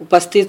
উপস্থিত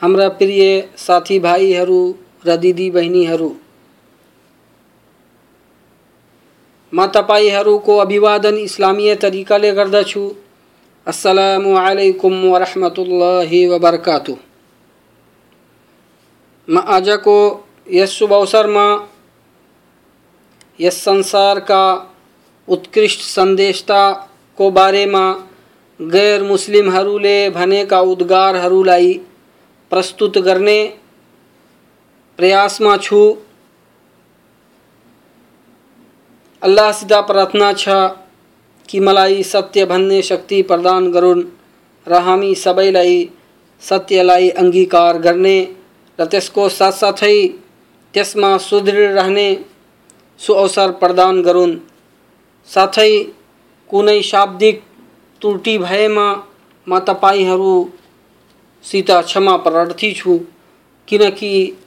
हाम्रा प्रिय साथीभाइहरू र दिदी बहिनीहरू म तपाईँहरूको अभिवादन इस्लामीय तरिकाले गर्दछु। अस्सलामु अलैकुम वरहमतुल्लाहि वबरकातु म आजको यस शुभ अवसरमा यस संसारका उत्कृष्ट सन्देशताको बारेमा गैर मुस्लिमहरूले भनेका उद्गारहरूलाई प्रस्तुत करने गर्ने प्रयासमा छु। अल्लाहसित प्रार्थना छ कि मलाई सत्य भन्ने शक्ति प्रदान गरून् र हामी सबैलाई सत्यलाई अङ्गीकार गर्ने र त्यसको साथसाथै त्यसमा सुदृढ रहने, सुअवसर प्रदान गरून् साथै कुनै शाब्दिक त्रुटि भएमा म तपाईँहरूसित क्षमा प्रार्थी छु। किनकि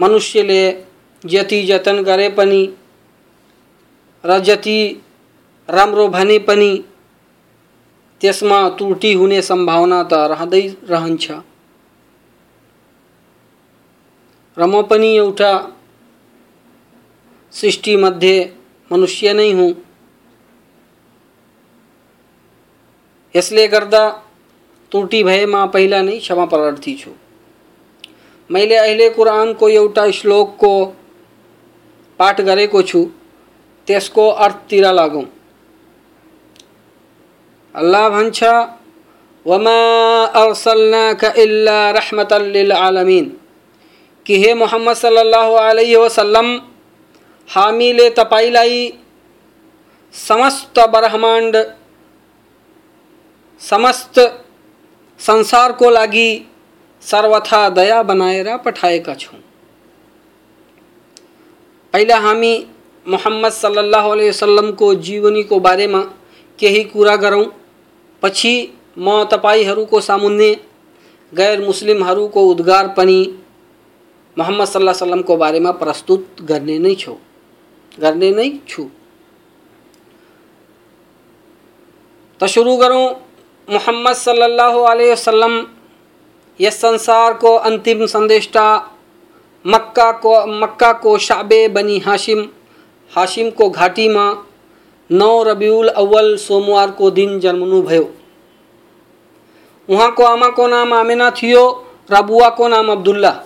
मनुष्यले जति जतन गरे पनि र जति राम्रो भने पनि, त्यसमा त्रुटि हुने सम्भावना त रहँदै रहन्छ। र म पनि एउटा सृष्टिमध्ये मनुष्य नै हुँ। यसले गर्दा त्रुटि भएमा पहिला नै क्षमा प्रार्थी छु। मैले अहिले कुरानको एउटा श्लोकको पाठ गरेको छु, त्यसको अर्थतिर लागौँ। अल्लाह भन्छ, वमा अर्सलनाक इल्ला रहमतल लिल आलमीन। कि हे मोहम्मद सल्लल्लाहु अलैहि वसल्लम हामीले तपाईँलाई समस्त ब्रह्माण्ड, समस्त संसारको लागि सर्वथा दया पठाएका छौँ। पहिला हामी मोहम्मद सल्लल्लाहु अलैहि वसल्लमको जीवनीको बारेमा केही कुरा गरौँ। पछि म तपाईँहरूको सामुन्ने, गैर मुस्लिमहरूको उद्गार पनि मोहम्मद सल्लाह सल्लमको बारेमा प्रस्तुत गर्ने नै छु। गर्ने नै छु। त सुरु गरौँ मोहम्मद सल्लल्लाहु अलैहि वसल्लम यस संसार को अंतिम संदेष्टा, मक्का को मक्का को शाबे बनी हाशिम हाशिम को घाटी में, नौ रबीउल अव्वल सोमवार को दिन जन्मनु भयो। वहाँ को आमा को नाम आमिना थियो र बुवाको नाम अब्दुल्ला।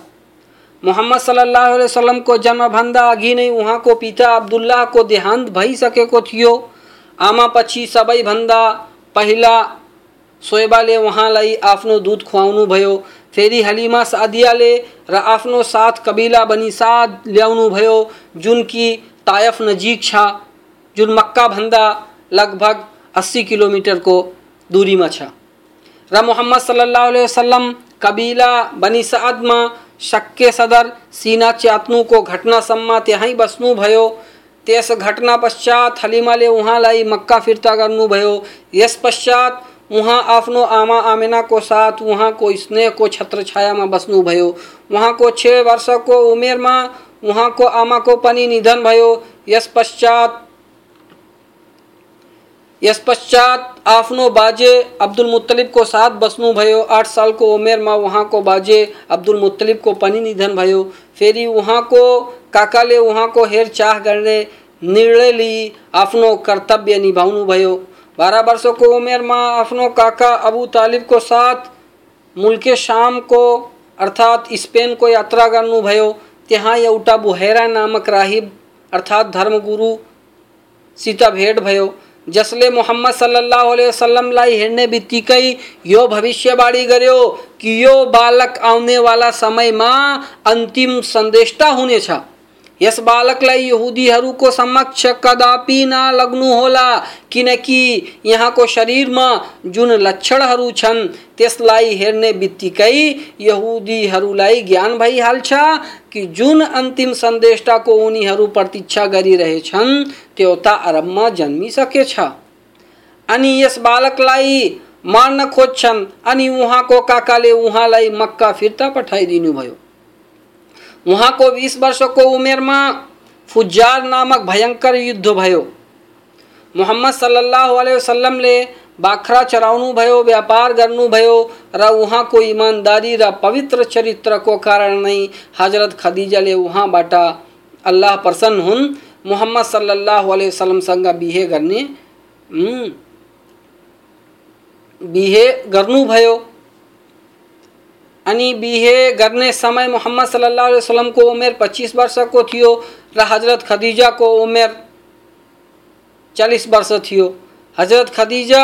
मोहम्मद सल्लल्लाहु अलैहि वसल्लम सल्लाह वसलमको जन्मभन्दा अघि नै उहाँको पिता अब्दुल्लाहको देहान्त भइसकेको थियो। आमा पछि सबैभन्दा पहिला सोएबाले उहाँलाई आफ्नो दुध खुवाउनु भयो। फेरि हलिमा सादियाले र आफ्नो साथ कबिला बनी साद ल्याउनु भयो। जुन कि तायफ नजिक छ, जुन मक्काभन्दा लगभग अस्सी किलोमिटरको दूरीमा छ। र मोहम्मद सल्लाह वसल्लम कबिला बनी सादमा शक्के सदर सिना च्यात्नुको घटनासम्म त्यहीँ बस्नुभयो त्यस घटना पश्चात हलिमाले उहाँलाई मक्का फिर्ता गर्नुभयो यस पश्चात उहाँ आफ्नो आमा आमिनाको साथ उहाँको स्नेहको छत्र छायामा बस्नुभयो उहाँको छ वर्षको उमेरमा उहाँको आमाको पनि निधन भयो। यस पश्चात यस पश्चात आफ्नो बाजे अब्दुल मुत्तलिबको साथ बस्नुभयो आठ सालको उमेरमा उहाँको बाजे अब्दुल मुत्तलिबको पनि निधन भयो। फेरि उहाँको काकाले उहाँको हेरचाह गर्ने निर्णय लिई आफ्नो कर्तव्य निभाउनुभयो बाह्र वर्षको उमेरमा आफ्नो काका अबू तालिब को साथ मुल्के शामको अर्थात् स्पेनको यात्रा गर्नुभयो त्यहाँ एउटा बुहेरा नामक राहिब, अर्थात् धर्मगुरुसित भेट भयो। जसले मोहम्मद सल्लल्लाहु अलैहि वसल्लमलाई हेर्ने बित्तिकै यो भविष्यवाणी गर्यो कि यो बालक आउनेवाला समयमा अन्तिम सन्देष्टा हुनेछ यस बालकलाई यहुदीहरूको समक्ष कदापि नलग्नु होला, किनकि यहाँको शरीरमा जुन लक्षणहरू छन्, त्यसलाई हेर्ने बित्तिकै यहुदीहरूलाई ज्ञान भइहाल्छ कि जुन अन्तिम सन्देष्टाको उनीहरू प्रतीक्षा गरिरहेछन्, त्यो त अरबमा जन्मिसकेछ। अनि यस बालकलाई मार्न खोज्छन्, अनि उहाँको काकाले उहाँलाई मक्का फिर्ता पठाइदिनु भयो उहाँको बिस वर्षको उमेरमा फुजार नामक भयङ्कर युद्ध भयो। मोहम्मद सल्लाह वसल्लमले बाख्रा चराउनु भयो, व्यापार गर्नुभयो र उहाँको इमान्दारी र पवित्र चरित्रको कारण नै हज़रत खदिजाले उहाँबाट अल्लाह प्रसन्न हुन्। मोहम्मद सल्लाह वसल्लमसँग बिहे गर्ने बिहे गर्नुभयो अनि बिहे गर्ने समय मोहम्मद सल्लल्लाहु अलैहि वसल्लम को उमेर 25 वर्ष को थियो, र हज़रत खदीजा को उमेर 40 वर्ष थियो। हज़रत खदीजा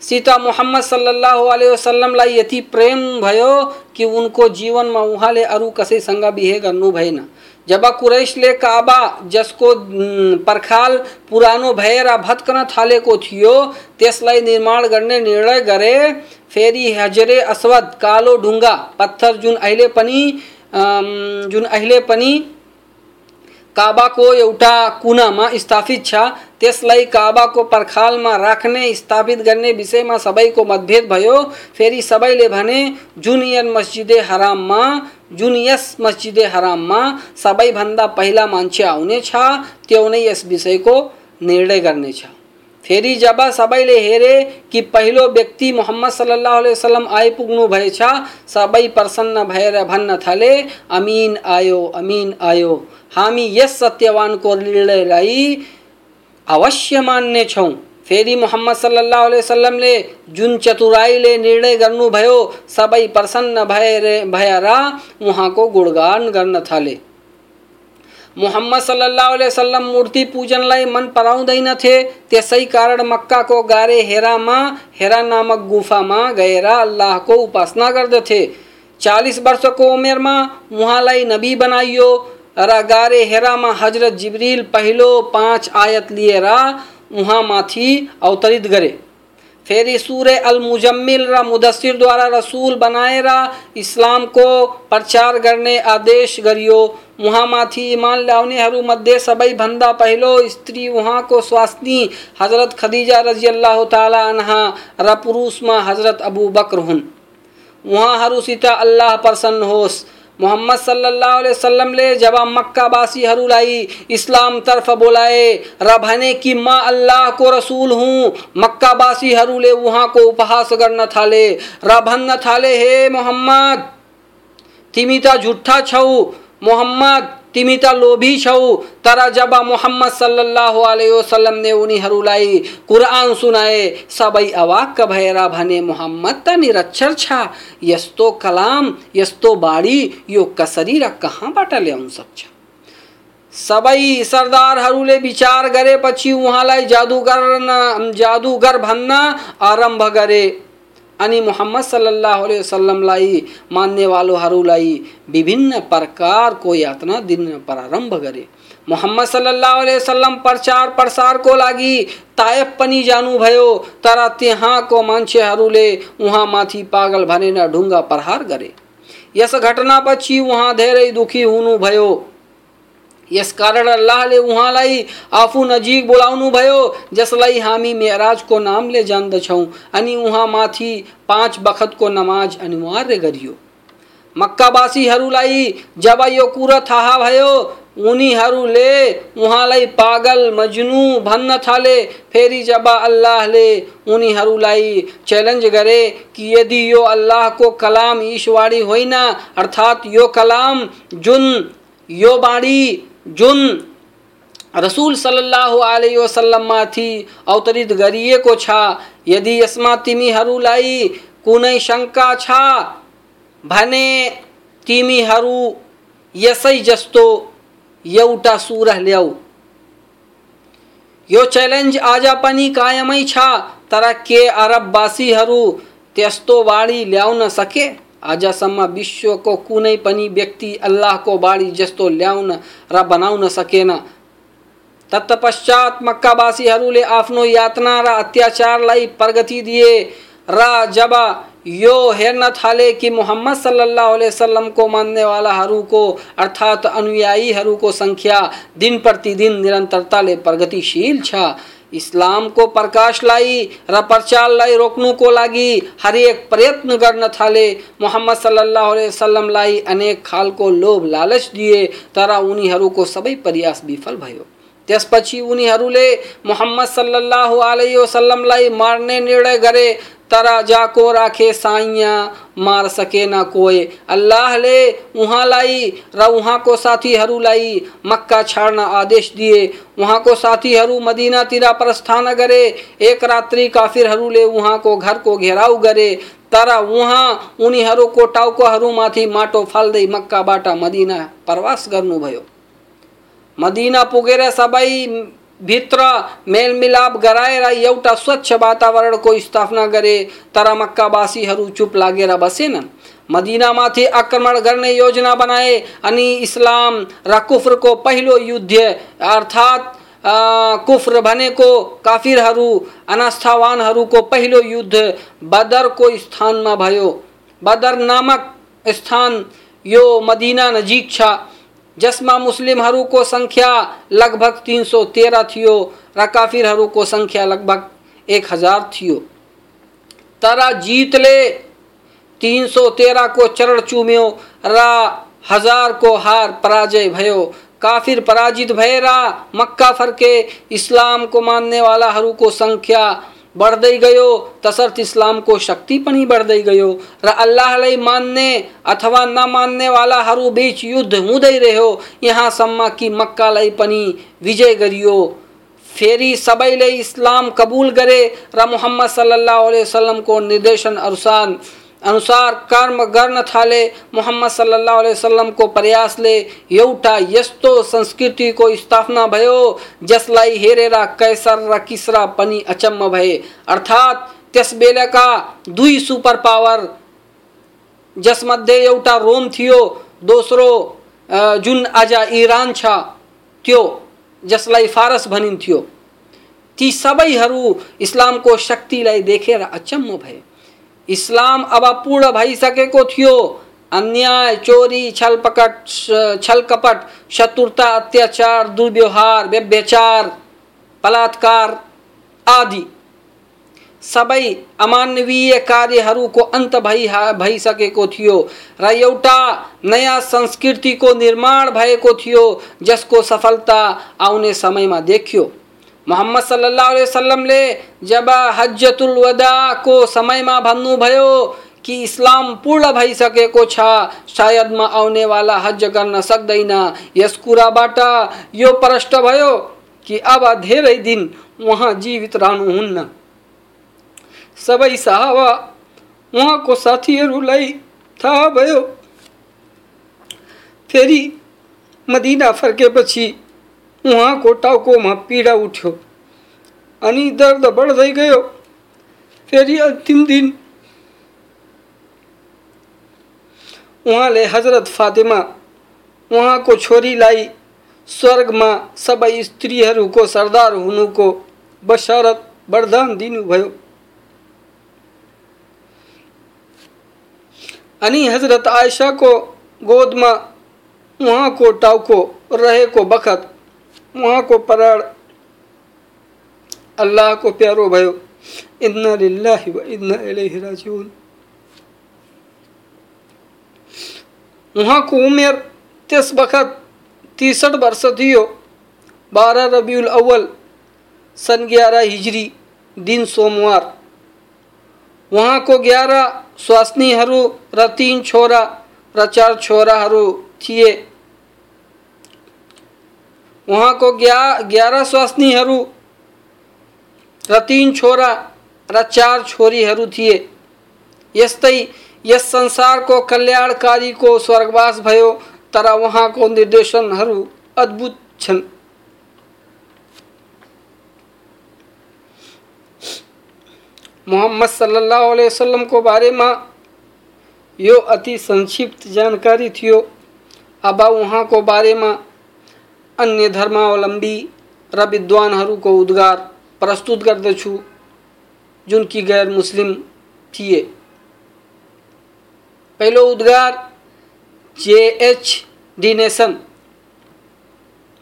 सीता मोहम्मद सल्लल्लाहु अलैहि वसल्लमलाई यति प्रेम भयो कि उनको जीवनमा उहाँले अरु कसैसँग बिहे गर्नु जब कुरैशले काबा, जसको पर्खाल, पुरानो भएर भत्कन थालेको थियो, त्यसलाई निर्माण गर्ने निर्णय गरे फेरि हजरे अस्वद, कालो ढुङ्गा, पत्थर जुन अहिले पनि जुन अहिले पनि काबाको एउटा कुनामा स्थापित छ, त्यसलाई काबाको पर्खालमा राख्ने, स्थापित गर्ने विषयमा सबैको मतभेद भयो। फेरि सबैले भने जुन जुन यस मस्जिदे हराममा सबैभन्दा पहिला मान्छे आउनेछ त्यो नै यस विषयको निर्णय गर्नेछ फेरि जब सबैले हेरे कि पहिलो व्यक्ति मोहम्मद सल्लल्लाहु अलैहि वसल्लम आइपुग्नु भएछ, सबै प्रसन्न भएर भन्न थाले, अमिन आयो अमिन आयो। हामी यस सत्यवानको निर्णयलाई अवश्य मान्नेछौँ फेरि मोहम्मद सल्लल्लाहु अलैहि वसल्लमले जुन चतुराईले निर्णय गर्नुभयो सबै प्रसन्न भएर भएर उहाँको गुणगान गर्न थाले। मोहम्मद अलैहि वसल्लम मूर्ति पूजनलाई मन पराउँदैनथे त्यसै कारण मक्काको गारे हेरामा, हेरा नामक गुफामा गएर अल्लाहको उपासना गर्दथे। चालिस वर्षको उमेरमा उहाँलाई नबी बनाइयो र गारे हेरामा हज़रत जिब्रिल पहिलो पाँच आयत लिएर उहाँमाथि अवतरित गरे फेरि सुरे अल मुजम्मिल र मुदस्सिरद्वारा रसुल बनाएर इस्लामको प्रचार करने आदेश गरियो। उहाँमाथि इमान ल्याउनेहरूमध्ये सबैभन्दा पहिलो स्त्री वहाँ को स्वास्नी हज़रत खदीजा रज़ी अल्लाह अनहा, र पुरुषमा हज़रत अबू बकर हुन्। सीता अल्लाह प्रसन्न होस्। मोहम्मद सल्लल्लाहु अलैहि वसल्लम ले जब मक्कावासीहरूलाई इस्लाम तरफ़ बोलाए रने की माँ अल्लाह को रसूल हूँ मक्का रसुल हुँ वहाँ को उपहास गर्न थाले। र भन्न थाले, हे मोहम्मद, तिमी त झूठा छौ, मोहम्मद तिमी त लोभी छौ। तर जब मोहम्मद सल्लल्लाहु अलैहि वसल्लम ने उनीहरूलाई कुरान सुनाए। सबै अवाक्क भएर भने, मोहम्मद त निरक्षर छ। यस्तो कलाम, यस्तो बाणी, यो कसरी र कहाँबाट ल्याउन सक्छ? सबै सरदारहरूले विचार गरेपछि उहाँलाई जादुगर जादुगर भन्न आरंभ गरे। अनि मोहम्मद सल्लल्लाहु अलैहि वसल्लमलाई मान्नेवालोहरूलाई विभिन्न प्रकारको यातना दिन प्रारम्भ गरे। मोहम्मद सल्लल्लाहु अलैहि वसल्लम प्रचार प्रसारको लागि तायफ पनि जानुभयो, तर त्यहाँको मान्छेहरूले उहाँमाथि पागल भनेर ढुङ्गा प्रहार गरे। यस घटनापछि उहाँ धेरै दुखी हुनुभयो। यस कारण अल्लाहले उहाँलाई आफू नजिक बोलाउनु भयो जसलाई हामी मेराजको नामले जान्दछौँ अनि उहाँमाथि पाँच बखतको नमाज़ अनिवार्य गरियो। मक्कावासीहरूलाई जब यो कुरो थाहा भयो उनीहरूले उहाँलाई पागल, मजनू भन्न थाले। फेरि जब अल्लाह अल्लाहले उनीहरूलाई च्यालेन्ज गरे कि यदि यो अल्लाहको कलाम ईश्वरी होइन, अर्थात् यो कलाम जुन यो बाणी जुन रसुल सल्लाह अलैहि वसल्लममाथि अवतरित गरिएको छ, यदि यसमा तिमीहरूलाई कुनै शङ्का छ? भने तिमीहरू, यसै जस्तो एउटा सुरह ल्याऊ। यो च्यालेन्ज आज पनि कायमै छ, तर के अरबवासीहरू त्यस्तो बाणी ल्याउन सके? आजसम्म विश्वको कुनै पनि व्यक्ति अल्लाहको बाढी जस्तो ल्याउन र बनाउन सकेन। तत्पश्चात मक्कावासीहरूले आफ्नो यातना र अत्याचारलाई प्रगति दिए र जब यो हेर्न थाले कि मोहम्मद सल्लल्लाहु अलैहि वसल्लम को मान्ने वालाहरूको अर्थात् अनुयायीहरूको सङ्ख्या दिन प्रतिदिन निरन्तरताले प्रगतिशील छ। इस्लामको प्रकाशलाई र को लगी लागि हरेक प्रयत्न गर्न थाले। मोहम्मद सल्लाह अलैहि वसल्लमलाई अनेक खालको लोभ, लालच दिए तर उनीहरूको सबै प्रयास विफल भयो। त्यसपछि उनीहरूले मोहम्मद अलैहि वसल्लमलाई मार्ने निर्णय गरे, तर जाको राखे साइया मार सकेन कोही अल्लाहले उहाँलाई र उहाँको साथीहरूलाई मक्का छाड्न आदेश दिए। उहाँको साथीहरू मदिनातिर प्रस्थान गरे। एक रात्रि काफिरहरूले उहाँको घरको घेराउ गरे। तर उहाँ उनीहरूको टाउकोहरूमाथि माटो फाल्दै मक्काबाट मदिना प्रवास गर्नुभयो। मदीना पुगेर सबै भित्र मेलमिलाप गराएर एउटा स्वच्छ वातावरणको स्थापना गरे तर मक्कावासीहरू चुप लागेर बसेनन्। मदिनामाथि आक्रमण गर्ने योजना बनाए अनि इस्लाम र कुफ्रको पहिलो युद्ध, अर्थात् कुफ्र भनेको काफिरहरू, अनास्थावानहरूको पहिलो युद्ध बदरको स्थानमा भयो। बदर नामक स्थान यो मदिना नजिक छ। जसमा मुस्लिमहरूको सङ्ख्या लगभग तिन सौ तेह्र थियो र काफिरहरूको सङ्ख्या लगभग एक हज़ार थियो। तर जितले तिन सौ तेह्रको चरण चुम्यो, र हजारको हार पराजय भयो। काफिर पराजित भएर मक्का फर्के इस्लामको मान्नेवालाहरूको सङ्ख्या बढ्दै गयो, तसर्थ इस्लामको शक्ति पनि बढ्दै गयो। र अल्लाहलाई मान्ने अथवा नमान्नेवालाहरू बिच युद्ध हुँदै रह्यो। यहाँसम्म कि मक्कालाई पनि विजय गरियो। फेरि सबैले इस्लाम कबूल करे, र मुहम्मद सल्लल्लाहु अलैहि वसल्लमको निर्देशन अनुसार अनुसार कर्म गर्न थाले, मोहम्मद अलैहि वसल्लमको प्रयासले एउटा यस्तो संस्कृतिको स्थापना भयो, जसलाई हेरेर कैसर र किसरा पनि अचम्म भए। अर्थात्, त्यस बेलाका दुई सुपर पावर जसमध्ये एउटा रोम थियो, दोस्रो जुन आज इरान छ, त्यो, जसलाई फारस भनिन्थ्यो। ती सबैहरू इस्लामको शक्तिलाई देखेर अचम्म भए। इस्लाम अब पूर्ण भइसकेको थियो। अन्याय, चोरी छलपकट छलकपट शत्रुता, अत्याचार, दुर्व्यवहार व्यभ्याचार बलात्कार आदि। सबै अमानवीय कार्यहरूको अन्त भइ भइसकेको थियो। र एउटा नयाँ संस्कृतिको निर्माण भएको थियो, जसको सफलता आउने समयमा देखियो। मोहम्मद सल्लल्लाहु अलैहि वसल्लमले जब हज्जतुल वदा को समय में समयमा भन्नुभयो कि इस्लाम पूर्ण भइसकेको छ सायदमा आउनेवाला हज गर्न सक्दैन। यस कुराबाट यो प्रष्ट भयो कि अब धेरै दिन उहाँ जीवित रहनुहुन्न। सबै साहबा उहाँको साथीहरूलाई थाहा भयो। फेरि मदिना फर्केपछि उहाँको टाउकोमा पीडा उठ्यो अनि दर्द बढ्दै गयो फेरि अन्तिम दिन उहाँले ले हजरत फातिमा उहाँको छोरीलाई स्वर्गमा सबै स्त्रीहरूको सरदार हुनुको बसरत वरदान दिनुभयो अनि हजरत आयसाको गोदमा उहाँको टाउको रहेको बखत उहाँको प्राण अल्लाहको प्यारो भयो इन्ना लिल्लाहि व इन्ना इलैहि राजिउन उहाँको उमेर त्यस बखत, तिसठ वर्ष थियो बाह्र रबिउल अव्वल, सन् ग्यारह हिजरी, दिन सोमवार। उहाँको ग्यारह स्वास्नीहरू र तिन छोरा, र चार छोराहरू थिए। उहाँको ग्या, ग्यारह स्वास्नीहरू, र छोरा, र चार छोरीहरू थिए। यस्तै यस संसारको कल्याणकारीको स्वर्गवास भयो, तर उहाँको निर्देशनहरू अद्भुत छन्। मोहम्मद सल्लल्लाहु अलैहि को बारे में यो अति संक्षिप्त जानकारी थियो। अब उहाँको बारेमा अन्य धर्मावलम्बी र विद्वानहरूको उद्गार प्रस्तुत गर्दछु जुन कि गैर मुस्लिम थिए। पहिलो उद्गार जेएच डिनेसन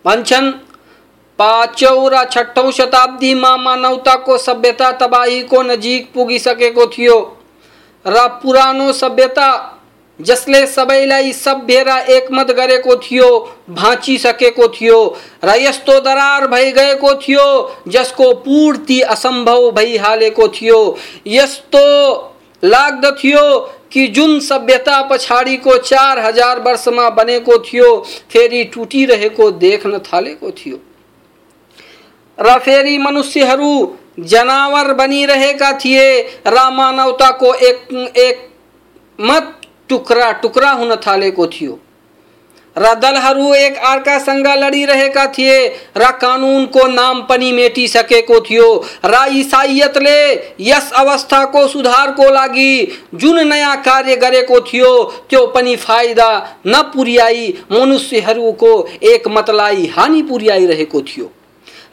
भन्छन् पाँचौँ र छठौँ शताब्दीमा मानवताको सभ्यता तबाहीको नजिक पुगिसकेको थियो। र पुरानो सभ्यता जसले सबैलाई सभ्य र एकमत गरेको थियो भाँचिसकेको थियो, र यस्तो दरार भइगएको थियो, जसको पूर्ति असम्भव भइहालेको थियो। यस्तो लाग्दथ्यो कि जुन सभ्यता पछाडिको चार हज़ार वर्षमा बनेको थियो, फेरि टुटिरहेको देख्न थालेको थियो। र फेरि मनुष्यहरू जनावर बनिरहेका थिए, र मानवताको एक एक मत टुक्रा टुक्रा हुन थालेको थियो। र दलहरू एक अर्कासँग लडिरहेका थिए, र कानुनको नाम पनि मेटिसकेको थियो। र इसाइयतले यस अवस्थाको सुधारको लागि जुन नयाँ कार्य गरेको थियो, त्यो पनि फाइदा नपुर्याई मनुष्यहरूको एक मतलाई हानि पुर्याइरहेको थियो।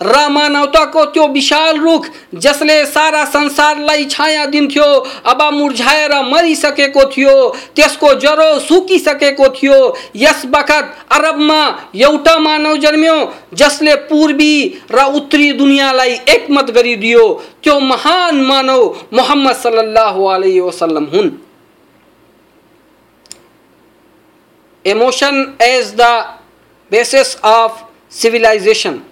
र मानवताको त्यो विशाल रुख जसले सारा संसारलाई छाया दिन्थ्यो, अब मुर्झाएर मरिसकेको थियो, त्यसको ज्वरो सुकिसकेको थियो। यस बखत अरब अरबमा एउटा मानव जन्म्यो, जसले पूर्वी र उत्तरी दुनियाँलाई एकमत गरिदियो। त्यो महान मानव मोहम्मद सल्लल्लाहु अलैहि वसल्लम हुन्। Emotion as the basis of civilization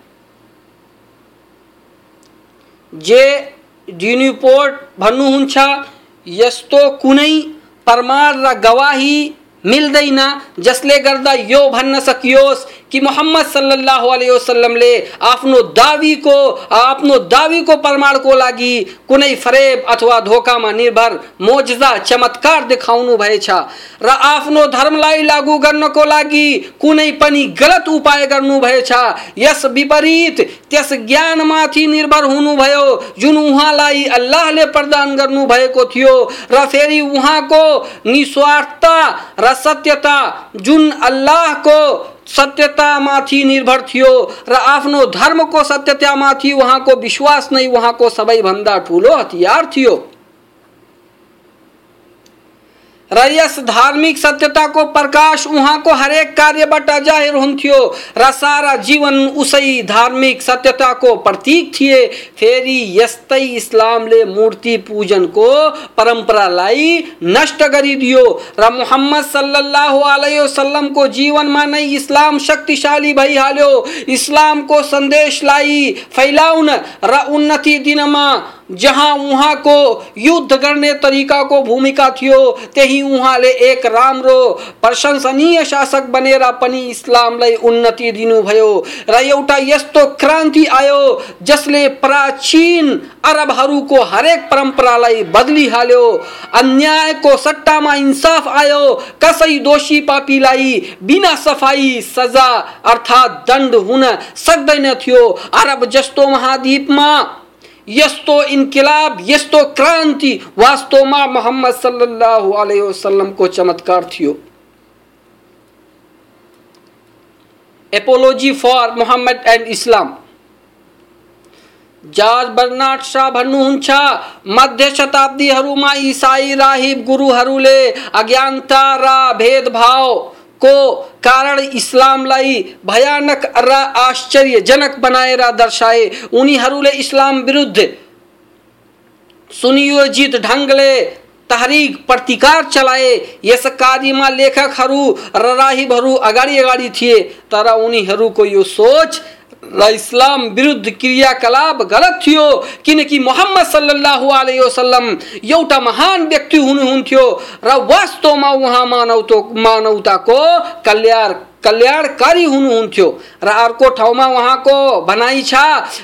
जे डिन्युपोर्ट भन्नुहुन्छ यस्तो कुनै प्रमाण र गवाही मिल्दैन जसले गर्दा यो भन्न सकियोस्। कि मोहम्मद सल्लल्लाहु अलैहि वसल्लमले आफ्नो दावीको आफ्नो दावीको प्रमाणको लागि कुनै फरेब अथवा धोकामा निर्भर मोजजा चमत्कार देखाउनु भएछ र आफ्नो धर्मलाई लागू गर्नको लागि कुनै पनि गलत उपाय गर्नुभएछ यस विपरीत त्यस ज्ञानमाथि निर्भर हुनुभयो जुन उहाँलाई अल्लाहले प्रदान गर्नुभएको थियो र फेरि उहाँको निस्वार्थता र सत्यता जुन अल्लाहको सत्यतामाथि निर्भर थियो। र आफ्नो धर्मको सत्यतामाथि उहाँको विश्वास नै उहाँको सबैभन्दा ठुलो हतियार थियो। र यस धार्मिक सत्यताको प्रकाश उहाँको हरेक कार्यबाट ज़ाहिर र सारा जीवन उसै धार्मिक सत्यताको प्रतीक थिए। फेरि यस्तै इस्लामले मूर्ति पूजन को पूजनको परम्परालाई नष्ट करी गरिदियो। र मुहम्मद सल्लल्लाहु अलैहि वसल्लमको जीवनमा नै इस्लाम शक्तिशाली भइहाल्यो। इस्लामको सन्देशलाई फैलाउन र उन्नति दिनमा जहाँ उहाँको युद्ध करने तरीका को, भूमिका थियो त्यही उहाँले एक राम्रो, प्रशंसनीय शासक बनेर पनि इस्लामलाई उन्नति दिनुभयो। र एउटा यस्तो क्रान्ति आयो, जसले प्राचीन अरबहरूको हरेक परम्परालाई बदलिहाल्यो। अन्यायको सट्टामा इन्साफ आयो, कसै दोषी पापीलाई बिना सफ़ाई सजा अर्थात् दण्ड हुन सक्दैन थियो। अरब जस्तो महाद्वीपमा यस्तो इन्किलाब, यस्तो क्रान्ति वास्तवमा मोहम्मद सल्लल्लाहु अलैहि वसल्लमको चमत्कार थियो। Apology for Muhammad and Islam George Bernard Shaw भन्नुहुन्छ, मध्य शताब्दीहरूमा इसाई राहिब गुरुहरूले अज्ञानता र भेदभाव को कारण इस्लामलाई भयानक र आश्चर्यजनक बनाएर दर्शाए। उनीहरूले इस्लाम विरुद्ध सुनियोजित ढङ्गले तहरीक प्रतिकार चलाए। यस कार्यमा लेखकहरू र राहिबहरू अगाडि अगाडि थिए, तर उनीहरूको यो सोच इस्लाम विरुद्ध क्रियाकलाप गलत थियो, किनकि मोहम्मद सल्लल्लाहु अलैहि वसल्लम एउटा महान व्यक्ति हुनुहुन्थ्यो। र वास्तवमा उहाँ मानवता मानवताको कल्याण कल्याणकारी हुनुहुन्थ्यो र अर्को ठाउँमा उहाँको भनाइ छ,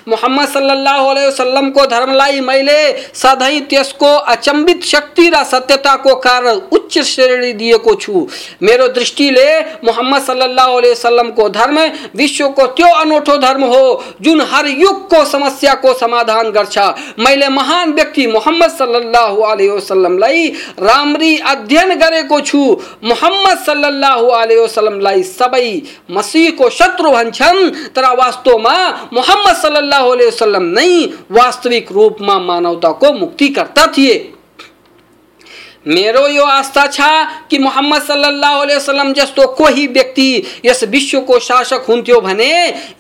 मोहम्मद सल्लाह वसल्लम को धर्मलाई मैले सधैँ त्यसको अचम्बित शक्ति र सत्यताको कारण उच्च श्रेणी दिएको छु। मेरो दृष्टिले मोहम्मद सल्लाह वसल्लमको धर्म विश्वको त्यो अनौठो धर्म हो, जुन हर युगको समस्याको समाधान गर्छ। मैले महान व्यक्ति मोहम्मद सल्लाह वसल्लमलाई राम्री अध्ययन गरेको छु। मोहम्मद सल्लाह वसल्लमलाई सबै मसीहको शत्रु भन्छन् तर वास्तवमा मोहम्मद सल्लाह वसल्लम नै वास्तविक रूपमा मानवताको मुक्तिकर्ता थिए। मेरो यो आस्था छ कि मोहम्मद सल्लल्लाहु अलैहि वसल्लम जस्तो कोही व्यक्ति यस विश्वको शासक हुन्थ्यो भने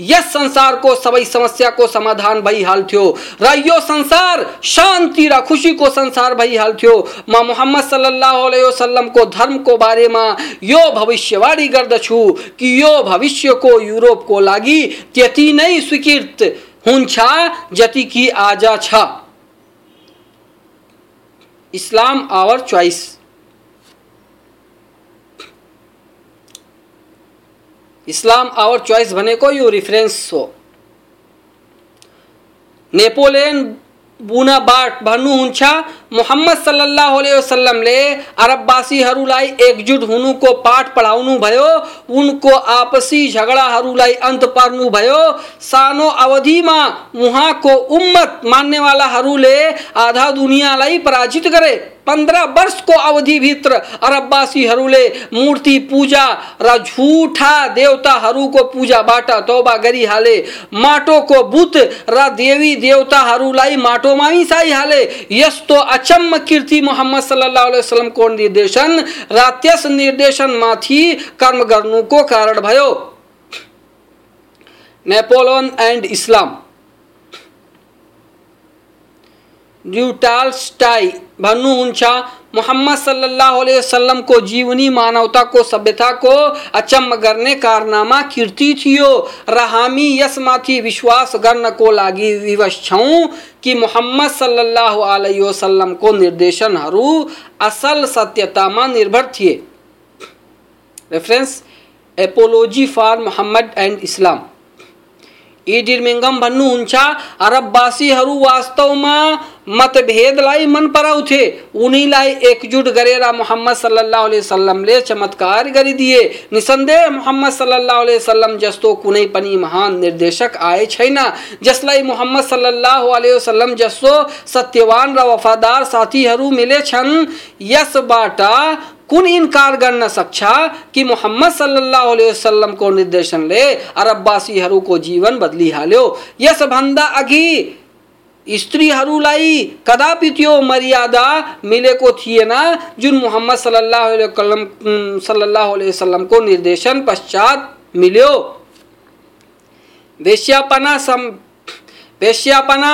यस संसारको सबै समस्याको समाधान भइहाल्थ्यो र यो संसार शान्ति र खुसीको संसार भइहाल्थ्यो। म मोहम्मद सल्लल्लाहु अलैहि वसल्लमको धर्मको बारेमा यो भविष्यवाणी गर्दछु कि यो भविष्यको युरोपको लागि त्यति नै स्वीकृत हुन्छ जति कि आज छ। Islam our choice Islam our choice भनेको यो रिफरेन्स हो। नेपोलियन बुना बुनाबाट भन्नुहुन्छ मोहम्मद सल्लाह वसल्लमले अरबवासीहरूलाई एकजुट हुनुको पाठ पढाउनु भयो, उनको आपसी झगडाहरूलाई अन्त पार्नुभयो सानो अवधिमा उहाँको उम्मत मान्नेवालाहरूले आधा दुनियाँलाई पराजित गरे। पंद्रह वर्ष को अवधि भित्र अरबवासीहरूले मूर्ति पूजा र झुठा देवताहरूको पूजाबाट तौबा गरिहाले। माटोको बुत र देवी देवताहरूलाई माटोमा मिसाइहाले। यस्तो अचम्म कीर्ति मोहम्मद सल्लाह वसलमको निर्देशन र निर्देशन निर्देशनमाथि कर्म गर्नुको कारण भयो। नेपोलियन एन्ड इस्लाम। ड्युटाल्स्टाई भन्नुहुन्छ मोहम्मद सल्लल्लाहु अलैहि वसल्लम को जीवनी मानवता को सभ्यता को अचम्म गर्ने कारनामा कीर्ति थियो र हामी यसमाथि विश्वास गर्नको लागि विवश छौँ कि मोहम्मद सल्लल्लाहु अलैहि वसल्लमको निर्देशनहरू असल सत्यतामा निर्भर थिए। Reference apology for Muhammad and Islam इडिर्मिङ्गम भन्नुहुन्छ अरबवासीहरू वास्तवमा मतभेदलाई मन पराउँथे उनीलाई एकजुट गरेर मोहम्मद सल्लाह वसल्लमले चमत्कार गरिदिए निसन्देह मोहम्मद सल्लाह वसल्लम जस्तो कुनै पनि महान निर्देशक आए छैन, जसलाई मोहम्मद सल्लाह वसल्लम जस्तो सत्यवान र वफादार साथीहरू मिलेछन् यसबाट कुन इन्कार गर्न सक्छ कि मोहम्मद सल्लल्लाहु अलैहि वसल्लमको निर्देशनले अरबवासीहरूको जीवन बदलिहाल्यो? यसभन्दा अघि स्त्रीहरूलाई कदापि त्यो मर्यादा मिलेको थिएन जुन मोहम्मद सल्लल्लाहु अलैहि वसल्लमको निर्देशन पश्चात मिल्यो। वेश्यापना सम वेश्यापना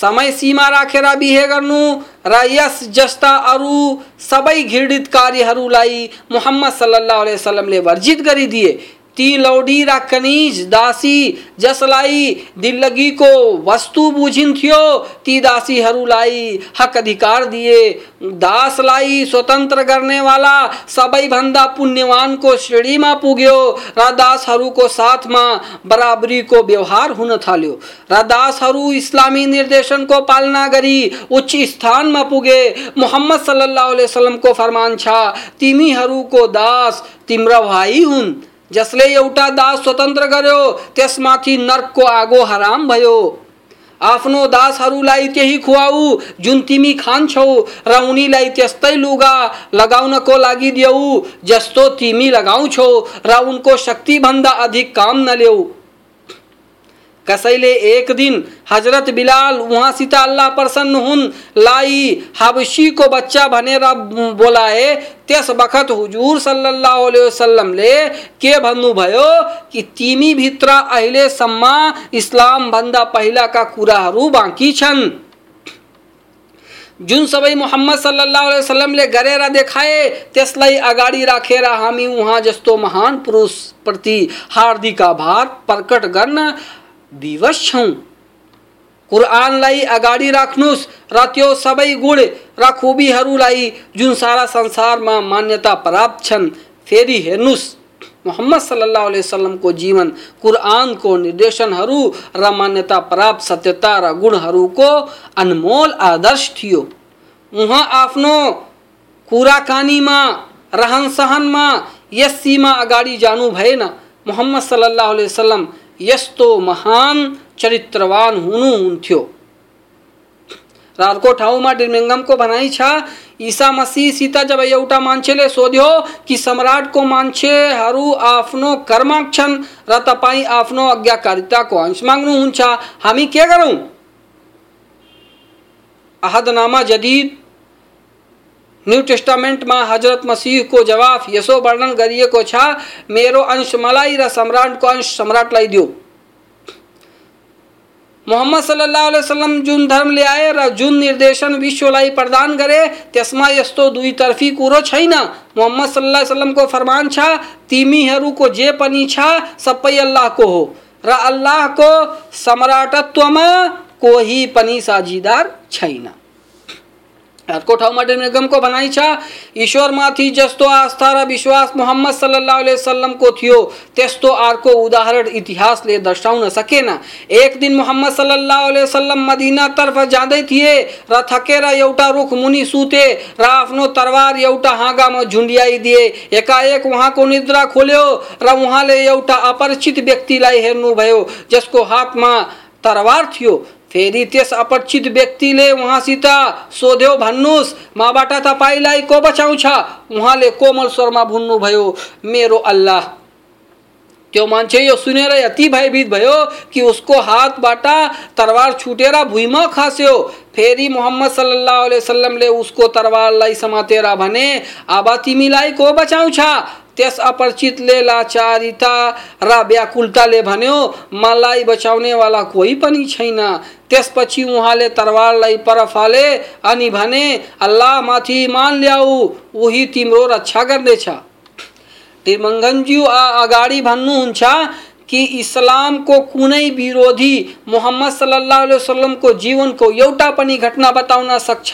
समय सीमा राखेर बिहे गर्नु र यस जस्ता अरू सबै घृणित कार्यहरूलाई मोहम्मद सल्लाह वसलमले वर्जित गरिदिए। ती लौडी र कनिज दासी जसलाई दिल्लगीको वस्तु बुझिन्थ्यो ती दासीहरूलाई हक अधिकार दिए। दाशलाई स्वतंत्र करने वाला दासलाई स्वतन्त्र गर्नेवाला सबैभन्दा पुण्यवानको श्रेणीमा पुग्यो। र दासहरूको साथमा बराबरीको व्यवहार हुन थाल्यो। र दासहरू इस्लामी निर्देशनको पालना गरी उच्च स्थान स्थानमा पुगे। मोहम्मद सल्लाह वसलमको फरमान छा छ तिमीहरूको दास, तिम्रा भाइ हुन्। जसले एउटा दास स्वतन्त्र गर्यो, त्यसमाथि नर्कको आगो हराम भयो। आफ्नो दासहरूलाई त्यही खुवाऊ, जुन तिमी खान्छौ, र उनीलाई त्यस्तै लुगा लगाउनको लागि देऊ, जस्तो तिमी लगाउँछौ, र उनको शक्तिभन्दा अधिक काम नल्याऊ कसैले एक दिन हज़रत बिलाल उहाँसित अल्लाह प्रसन्न हुन् लाई हबसी को बच्चा भनेर बोलाए, त्यस बखत हुजुर सल्लल्लाहु अलैहि वसल्लमले के भन्नुभयो कि तिमी भित्र अहिलेसम्म इस्लाम भन्दा पहिलाका कुराहरू बाँकी छन्? जुन सबै मोहम्मद सल्लाह वसलमले गरेर देखाए, त्यसलाई अगाडि राखेर हामी उहाँ जस्तो महान पुरुष प्रति हार्दिक आभार प्रकट गर्न विवश छौँ कुरानलाई अगाडि राख्नुहोस् र त्यो सबै गुण र खुबीहरूलाई जुन सारा संसारमा मान्यता प्राप्त छन्, फेरि हेर्नुहोस् मोहम्मद सल्लल्लाहु अलैहि वसल्लम को जीवन कुरान को र मान्यता प्राप्त सत्यता, र गुणहरूको अनमोल आदर्श थियो। उहाँ आफ्नो कुराकानीमा रहन सहनमा यस सीमा अगाडि जानु भएन। मोहम्मद यस्तो महान चरित्रवान हुनुहुन्थ्यो र अर्को ठाउँमा डिर्मिङ्गमको भनाइ छ, ईसा मसीहसित जब एउटा मान्छेले सोध्यो कि सम्राटको मान्छेहरू आफ्नो कर्माक्षण र तपाईँ आफ्नो आज्ञाकारिताको अंश माग्नुहुन्छ, हामी के न्यू टेस्टामेन्टमा हज़रत मसीहको जवाफ, यसो वर्णन गरिएको छ, मेरो अंश मलाई र सम्राटको अंश सम्राटलाई दियो। मोहम्मद सल्लल्लाहु अलैहि वसल्लम जुन धर्म ल्याए र जुन निर्देशन विश्वलाई प्रदान गरे, त्यसमा यस्तो दुईतर्फी कुरो छैन। मोहम्मद सल्लाह वसल्लमको फरमान छ, तिमीहरूको जे पनि छ, सबै अल्लाहको हो। र अल्लाहको सम्राटत्वमा कोही पनि साझीदार छैन। अर्को ठाउँमा निगमको भनाइ छ, ईश्वरमाथि जस्तो आस्था र विश्वास मोहम्मद सल्लाह वसल्लमको थियो, त्यस्तो अर्को उदाहरण इतिहासले दर्शाउन सकेन। एक दिन मोहम्मद सल्लाह वसल्लम मदिनातर्फ जाँदै थिए र एउटा रुख मुनि सुते र आफ्नो तरवार एउटा हाँगामा झुन्ड्याइदिए एकाएक उहाँको निद्रा खोल्यो र उहाँले एउटा अपरिचित व्यक्तिलाई हेर्नुभयो, जसको हातमा तरवार थियो। फेरि त्यस अपरिचित व्यक्तिले उहाँसित सोध्यो भन्नुहोस् मबाट तपाईँलाई को बचाउँछ उहाँले कोमल स्वरमा भन्नुभयो मेरो अल्लाह। त्यो मान्छे यो सुनेर यति भयभीत भयो कि उसको हातबाट तरवार छुटेर भुइँमा खस्यो। फेरि मोहम्मद सल्लाह वसल्लमले उसको तरवारलाई समातेर भने अब तिमीलाई को बचाउँछ त्यस अपरिचितले लाचारिता। र व्याकुलताले भन्यो, मलाई बचाउनेवाला कोही पनि छैन। त्यसपछि उहाँले तरवारलाई पर फाले अनि भने, अल्लाहमाथि मान ल्याऊ, उही तिम्रो रक्षा गर्नेछ। तिर्मङ्गनज्यू अगाडि भन्नुहुन्छ कि इस्लामको कुनै विरोधी मोहम्मद सल्लाह वसल्लमको जीवनको एउटा पनि घटना बताउन सक्छ,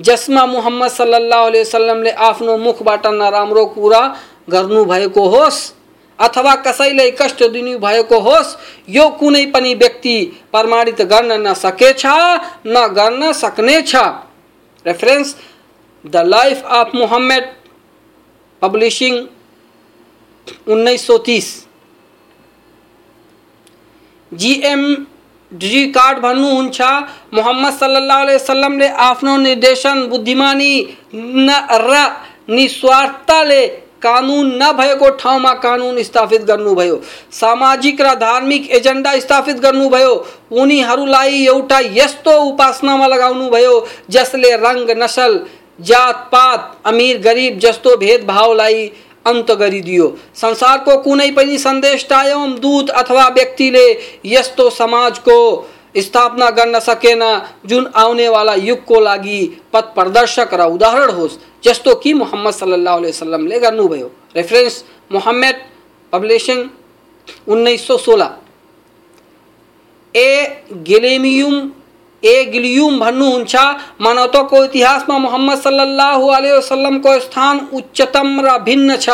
जसमा मोहम्मद सल्लाह वसल्लमले आफ्नो मुखबाट नराम्रो कुरा गर्नुभएको होस्, अथवा कसैलाई कष्ट दिनु भएको होस्, यो कुनै पनि व्यक्ति प्रमाणित गर्न नसकेछ न गर्न सक्नेछ। Reference the life of Muhammad publishing उन्नाइस सौ तीस। जिएम डी कार्ड भन्नुहुन्छ, मोहम्मद सल्लाह वसल्लमले आफ्नो निर्देशन बुद्धिमानी न र निस्वार्थताले कानुन नभएको ठाउँमा कानुन स्थापित गर्नुभयो सामाजिक र धार्मिक एजेन्डा स्थापित गर्नुभयो उनीहरूलाई एउटा यस्तो उपासनामा लगाउनुभयो जसले रङ नसल जातपात अमिर, गरिब जस्तो भेदभावलाई अन्त गरिदियो। संसारको कुनै पनि सन्देशटा एवं दूत अथवा व्यक्तिले यस्तो समाजको स्थापना गर्न सकेन, जुन आउनेवाला युगको लागि पथ प्रदर्शक र उदाहरण होस्। जस्तो कि मोहम्मद सल्लाह वसल्लमले गर्नुभयो। रेफरेन्स मोहम्मद पब्लिसिङ उन्नाइस सौ सोह्र। ए गेलेमियुम ए गिलियुम भन्नुहुन्छ मानवताको इतिहासमा मोहम्मद सल्लल्लाहु सल्लाह वसल्लमको स्थान उच्चतम र भिन्न छ।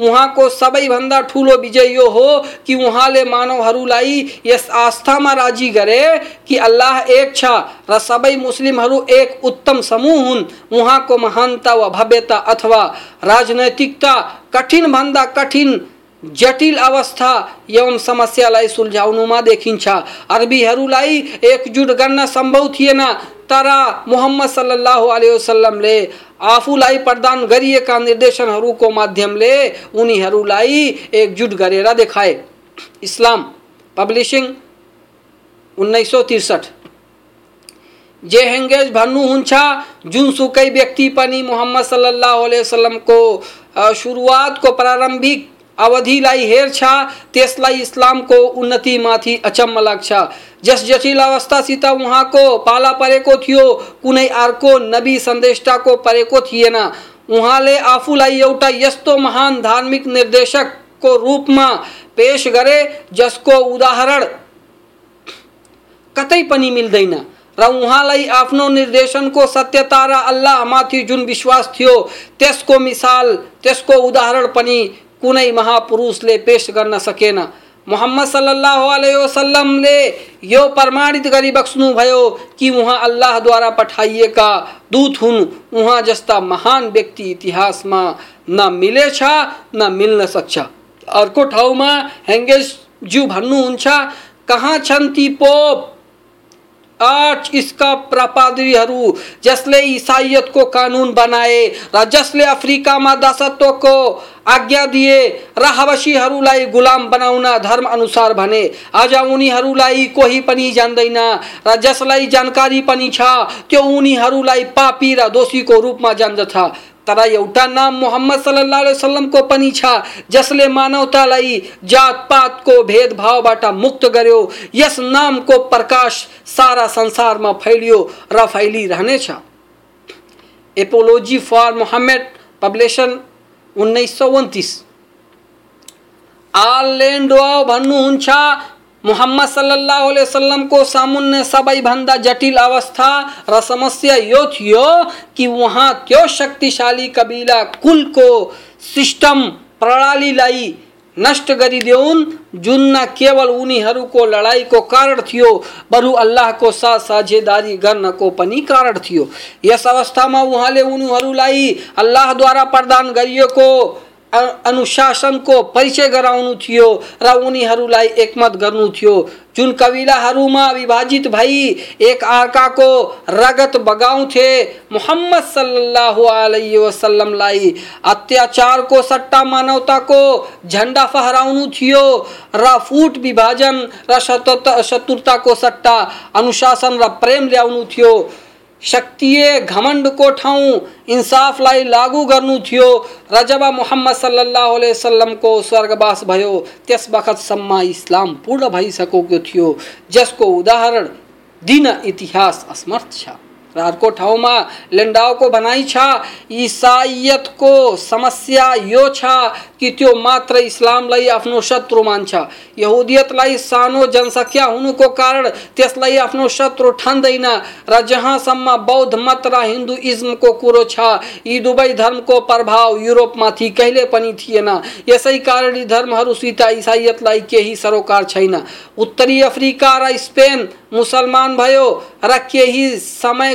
उहाँको सबैभन्दा ठुलो विजय यो हो कि उहाँले मानवहरूलाई यस आस्थामा राज़ी गरे कि अल्लाह एक छ र सबै मुस्लिमहरू एक उत्तम समूह हुन्। उहाँको महानता वा भव्यता अथवा राजनैतिकता कठिन कठिनभन्दा कठिन जटिल अवस्था एवं समस्यालाई सुल्झाउनुमा देखिन्छ। अरबीहरूलाई एकजुट गर्न सम्भव थिएन। तर मोहम्मद सल्लाह अलैहि वसल्लमले आफूलाई प्रदान गरिएका निर्देशनहरूको माध्यमले उनीहरूलाई एकजुट गरेर देखाए। इस्लाम पब्लिसिङ उन्नाइस सौ त्रिसठ। जे हेङ्गेज भन्नुहुन्छ, जुनसुकै व्यक्ति पनि मोहम्मद सल्लाह अलैहि वसल्लमको सुरुवातको प्रारम्भिक अवधिलाई हेर्छ त्यसलाई इस्लामको उन्नतिमाथि अचम्म लाग्छ। जस जटिल अवस्थासित उहाँको पाला परेको थियो, कुनै अर्को नबी सन्देष्टाको परेको थिएन। उहाँले आफूलाई एउटा यस्तो महान धार्मिक निर्देशकको रूपमा पेश गरे, जसको उदाहरण कतै पनि मिल्दैन। र उहाँलाई आफ्नो निर्देशनको सत्यता र अल्लाहमाथि जुन विश्वास थियो, त्यसको मिसाल, त्यसको उदाहरण पनि कुनै महापुरुषले पेश गर्न सकेन। मोहम्मद सल्लल्लाहु अलैहि वसल्लमले यो प्रमाणित गरी भयो कि उहाँ अल्लाहद्वारा पठाइएका दूत हुन्। उहाँ जस्ता महान व्यक्ति इतिहासमा न मिलेछ, न मिल्न सक्छ। अर्को ठाउँमा हेङ्गेसज्यू भन्नुहुन्छ, कहाँ छन् ती पोप? आठ इसका प्रपादरीहरू, जसले इसाइयतको कानुन बनाए र जसले अफ्रिकामा दासत्वको आज्ञा दिए र हबसीहरूलाई गुलाम बनाउन धर्म अनुसार भने, आज उनीहरूलाई कोही पनि जान्दैन। र जसलाई जानकारी पनि छ, त्यो उनीहरूलाई पापी र दोषीको रूपमा जान्दछ। तर एउटा नाम मोहम्मद सल्लाह वसल्लमको पनि छ, जसले मानवतालाई जातपातको भेदभावबाट मुक्त गर्यो। यस नामको प्रकाश सारा संसारमा फैलियो र फैलिरहनेछ। एपोलोजी फर मोहम्मद पब्लिसन उन्नाइस आलेन्डो भन्नुहुन्छ मोहम्मद सल्लल्लाहु अलैहि वसल्लम को सामुन्ने सबैभन्दा जटिल अवस्था र समस्या यो थियो कि उहाँ त्यो शक्तिशाली कबिला कुलको सिस्टम प्रणालीलाई नष्ट गरिदेऊन् जुन न केवल उन्हीं को लड़ाई को कारण थियो, बरु अल्लाहको साथ साझेदारी गर्नको पनि कारण थियो। यस अवस्थामा उहाँले उनीहरूलाई अल्लाहद्वारा प्रदान गरिएको अनुशासनको परिचय गराउनु थियो, र उनीहरूलाई एकमत गर्नु थियो। जुन कबिलाहरूमा विभाजित भई एक अर्काको रगत बगाउँथे, मोहम्मद सल्लल्लाहु अलैहि वसल्लमलाई अत्याचारको सट्टा मानवताको झन्डा फहराउनु थियो, र फुट विभाजन र शत्रुताको सट्टा अनुशासन र प्रेम ल्याउनु थियो। शक्तिए घमण्डको ठाउँ इन्साफलाई लागू गर्नु थियो। मोहम्मद जब मोहम्मद सल्लाह वसल्लमको स्वर्गवास भयो। त्यस सम्मा इस्लाम पूर्ण भइसकेको थियो, जसको उदाहरण दिन इतिहास असमर्थ छ। अर्को ठाउँमा लेन्डाओको भनाइ छ इसाइयतको समस्या यो छ कि त्यो मात्र इस्लामलाई आफ्नो शत्रु मान्छ यहुदियतलाई सानो जनसङ्ख्या हुनुको कारण त्यसलाई आफ्नो शत्रु ठान्दैन। र जहाँसम्म बौद्ध मत र हिन्दुइज्मको कुरो छ। यी दुवै धर्मको प्रभाव युरोपमाथि कहिले पनि थिएन। यसै कारण यी धर्महरूसित इसाइयतलाई केही सरोकार छैन। उत्तरी अफ्रिका र स्पेन मुसलमान भयो र केही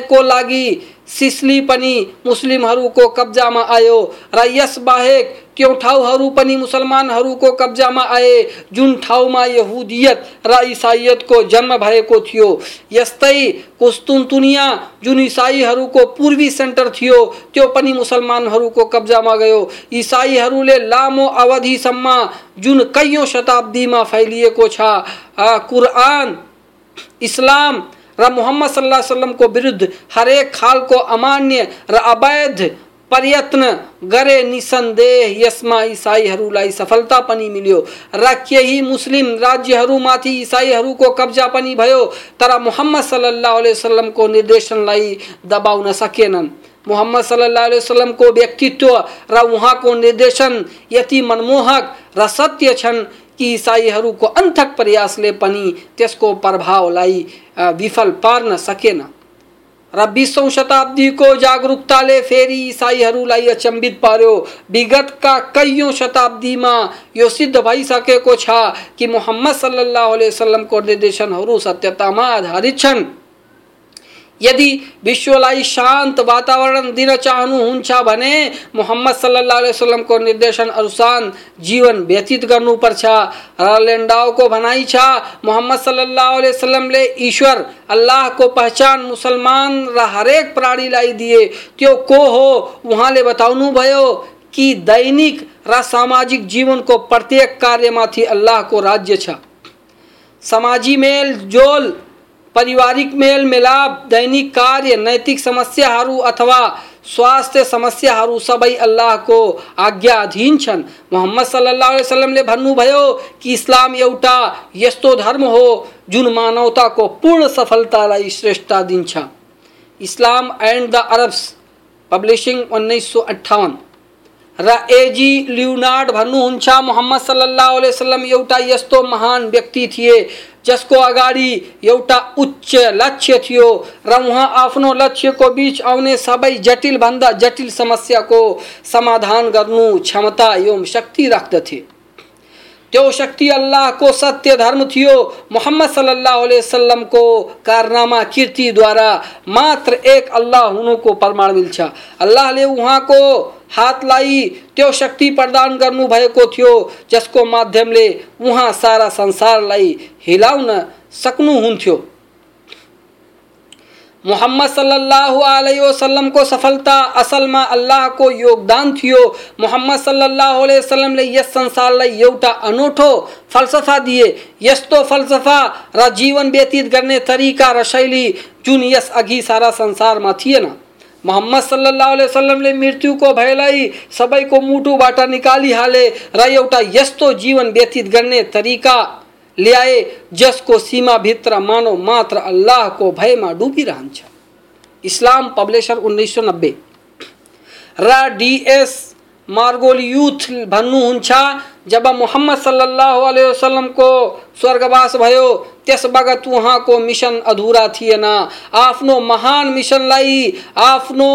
समयको लागि। सिसली पनि मुस्लिमहरूको कब्जामा आयो। र यसबाहेक त्यो ठाउँहरू पनि मुसलमानहरूको कब्जामा आए। जुन ठाउँमा यहुदियत र इसाइयतको जन्म भएको थियो। यस्तै कुस्तुनतुनिया जुन इसाईहरूको पूर्वी सेन्टर थियो। त्यो पनि मुसलमानहरूको कब्जामा गयो। इसाईहरूले लामो अवधिसम्म जुन कैयौँ शताब्दीमा फैलिएको छ। कुरआन इस्लाम र मोहम्मद सल्लाह वसल्लम को विरुद्ध हरेक खाल को अमान्य र अवैध प्रयत्न गरे निसन्देह यसमा इसाईहरूलाई सफलता पनि मिल्यो। र केही मुस्लिम राज्यहरूमाथि इसाईहरूको कब्जा पनि भयो। तर मोहम्मद सल्लाह वसल्लमको निर्देशनलाई दबाउन सकेनन् मोहम्मद सल्लाह वसल्लमको व्यक्तित्व र उहाँको निर्देशन यति मनमोहक र सत्य छन् कि इसाईहरूको अन्थक प्रयासले पनि त्यसको प्रभावलाई विफल पार्न सकेन। र बिसौँ शताब्दीको जागरुकताले फेरि इसाईहरूलाई अचम्बित पार्यो। विगतका कैयौँ शताब्दीमा यो सिद्ध भइसकेको छ कि मोहम्मद सल्लाह वसल्लमको निर्देशनहरू सत्यतामा आधारित छन्। यदि विश्वलाई शान्त वातावरण दिन चाहनुहुन्छ भने मोहम्मद सल्लाह वसल्लमको निर्देशन अनुसार जीवन व्यतीत गर्नुपर्छ र लेन्डाओको भनाइ छ, मोहम्मद सल्लाह वसल्लमले ईश्वर, अल्लाहको पहचान मुसलमान र हरेक प्राणीलाई दिए। त्यो को हो? उहाँले बताउनुभयो कि दैनिक र सामाजिक जीवनको प्रत्येक कार्यमाथि अल्लाहको राज्य छ। मेल जोल पारिवारिक मेल मिलाप, दैनिक कार्य, नैतिक समस्याहरू अथवा स्वास्थ्य समस्याहरू सबै अल्लाहको आज्ञाधीन छन्। मोहम्मद सल्लाह वसल्लमले भन्नुभयो कि इस्लाम एउटा यस्तो धर्म हो जुन मानवताको पूर्ण सफलतालाई श्रेष्ठता दिन्छ। Islam and the Arabs publishing उन्नाइस सौ अट्ठावन। र एजी ल्युनार्ड भन्नुहुन्छ मोहम्मद सल्लाह वसलम एउटा यस्तो महान व्यक्ति थिए, जसको अगाडि एउटा उच्च लक्ष्य थियो र उहाँ आफ्नो लक्ष्यको बिच आउने सबै जटिलभन्दा जटिल समस्याको समाधान गर्नु क्षमता एवं शक्ति राख्दथे। त्यो शक्ति अल्लाहको सत्य धर्म थियो। मोहम्मद सल्लल्लाहु अलैहि वसल्लमको कारनामा, कीर्तिद्वारा मात्र एक अल्लाह हुनुको प्रमाण मिल्छ। अल्लाहले उहाँको हातलाई त्यो शक्ति प्रदान गर्नुभएको थियो, जसको माध्यमले उहाँ सारा संसारलाई हिलाउन सक्नुहुन्थ्यो। मोहम्मद सल्लल्लाहु अलैहि वसल्लम को सफलता असल में अल्लाह को योगदान थियो। मोहम्मद सल्लल्लाहु अलैहि वसल्लमले यस संसारलाई एउटा अनौठो फलसफा दिए। यस्तो फलसफा र जीवन व्यतीत गर्ने तरिका र शैली जुन यस अघि सारा संसारमा थिएन। मोहम्मद सल्लल्लाहु अलैहि वसल्लमले मृत्युको भयलाई सबैको मुटुबाट निकालिहाले र एउटा यस्तो जीवन व्यतीत गर्ने तरिका ल्याए, जसको सीमा भित्र मानव मात्र अल्लाहको भयमा डुबिरहन्छ। इस्लाम पब्लिसर उन्नाइस सौ नब्बे। र डिएस मार्गोलियुथ भन्नुहुन्छ जब मोहम्मद सल्लल्लाहु अलैहि वसल्लमको स्वर्गवास भयो त्यस बगत वहाँ उहाँको मिसन अधुरा थिएन। आफ्नो महान मिसनलाई आफ्नो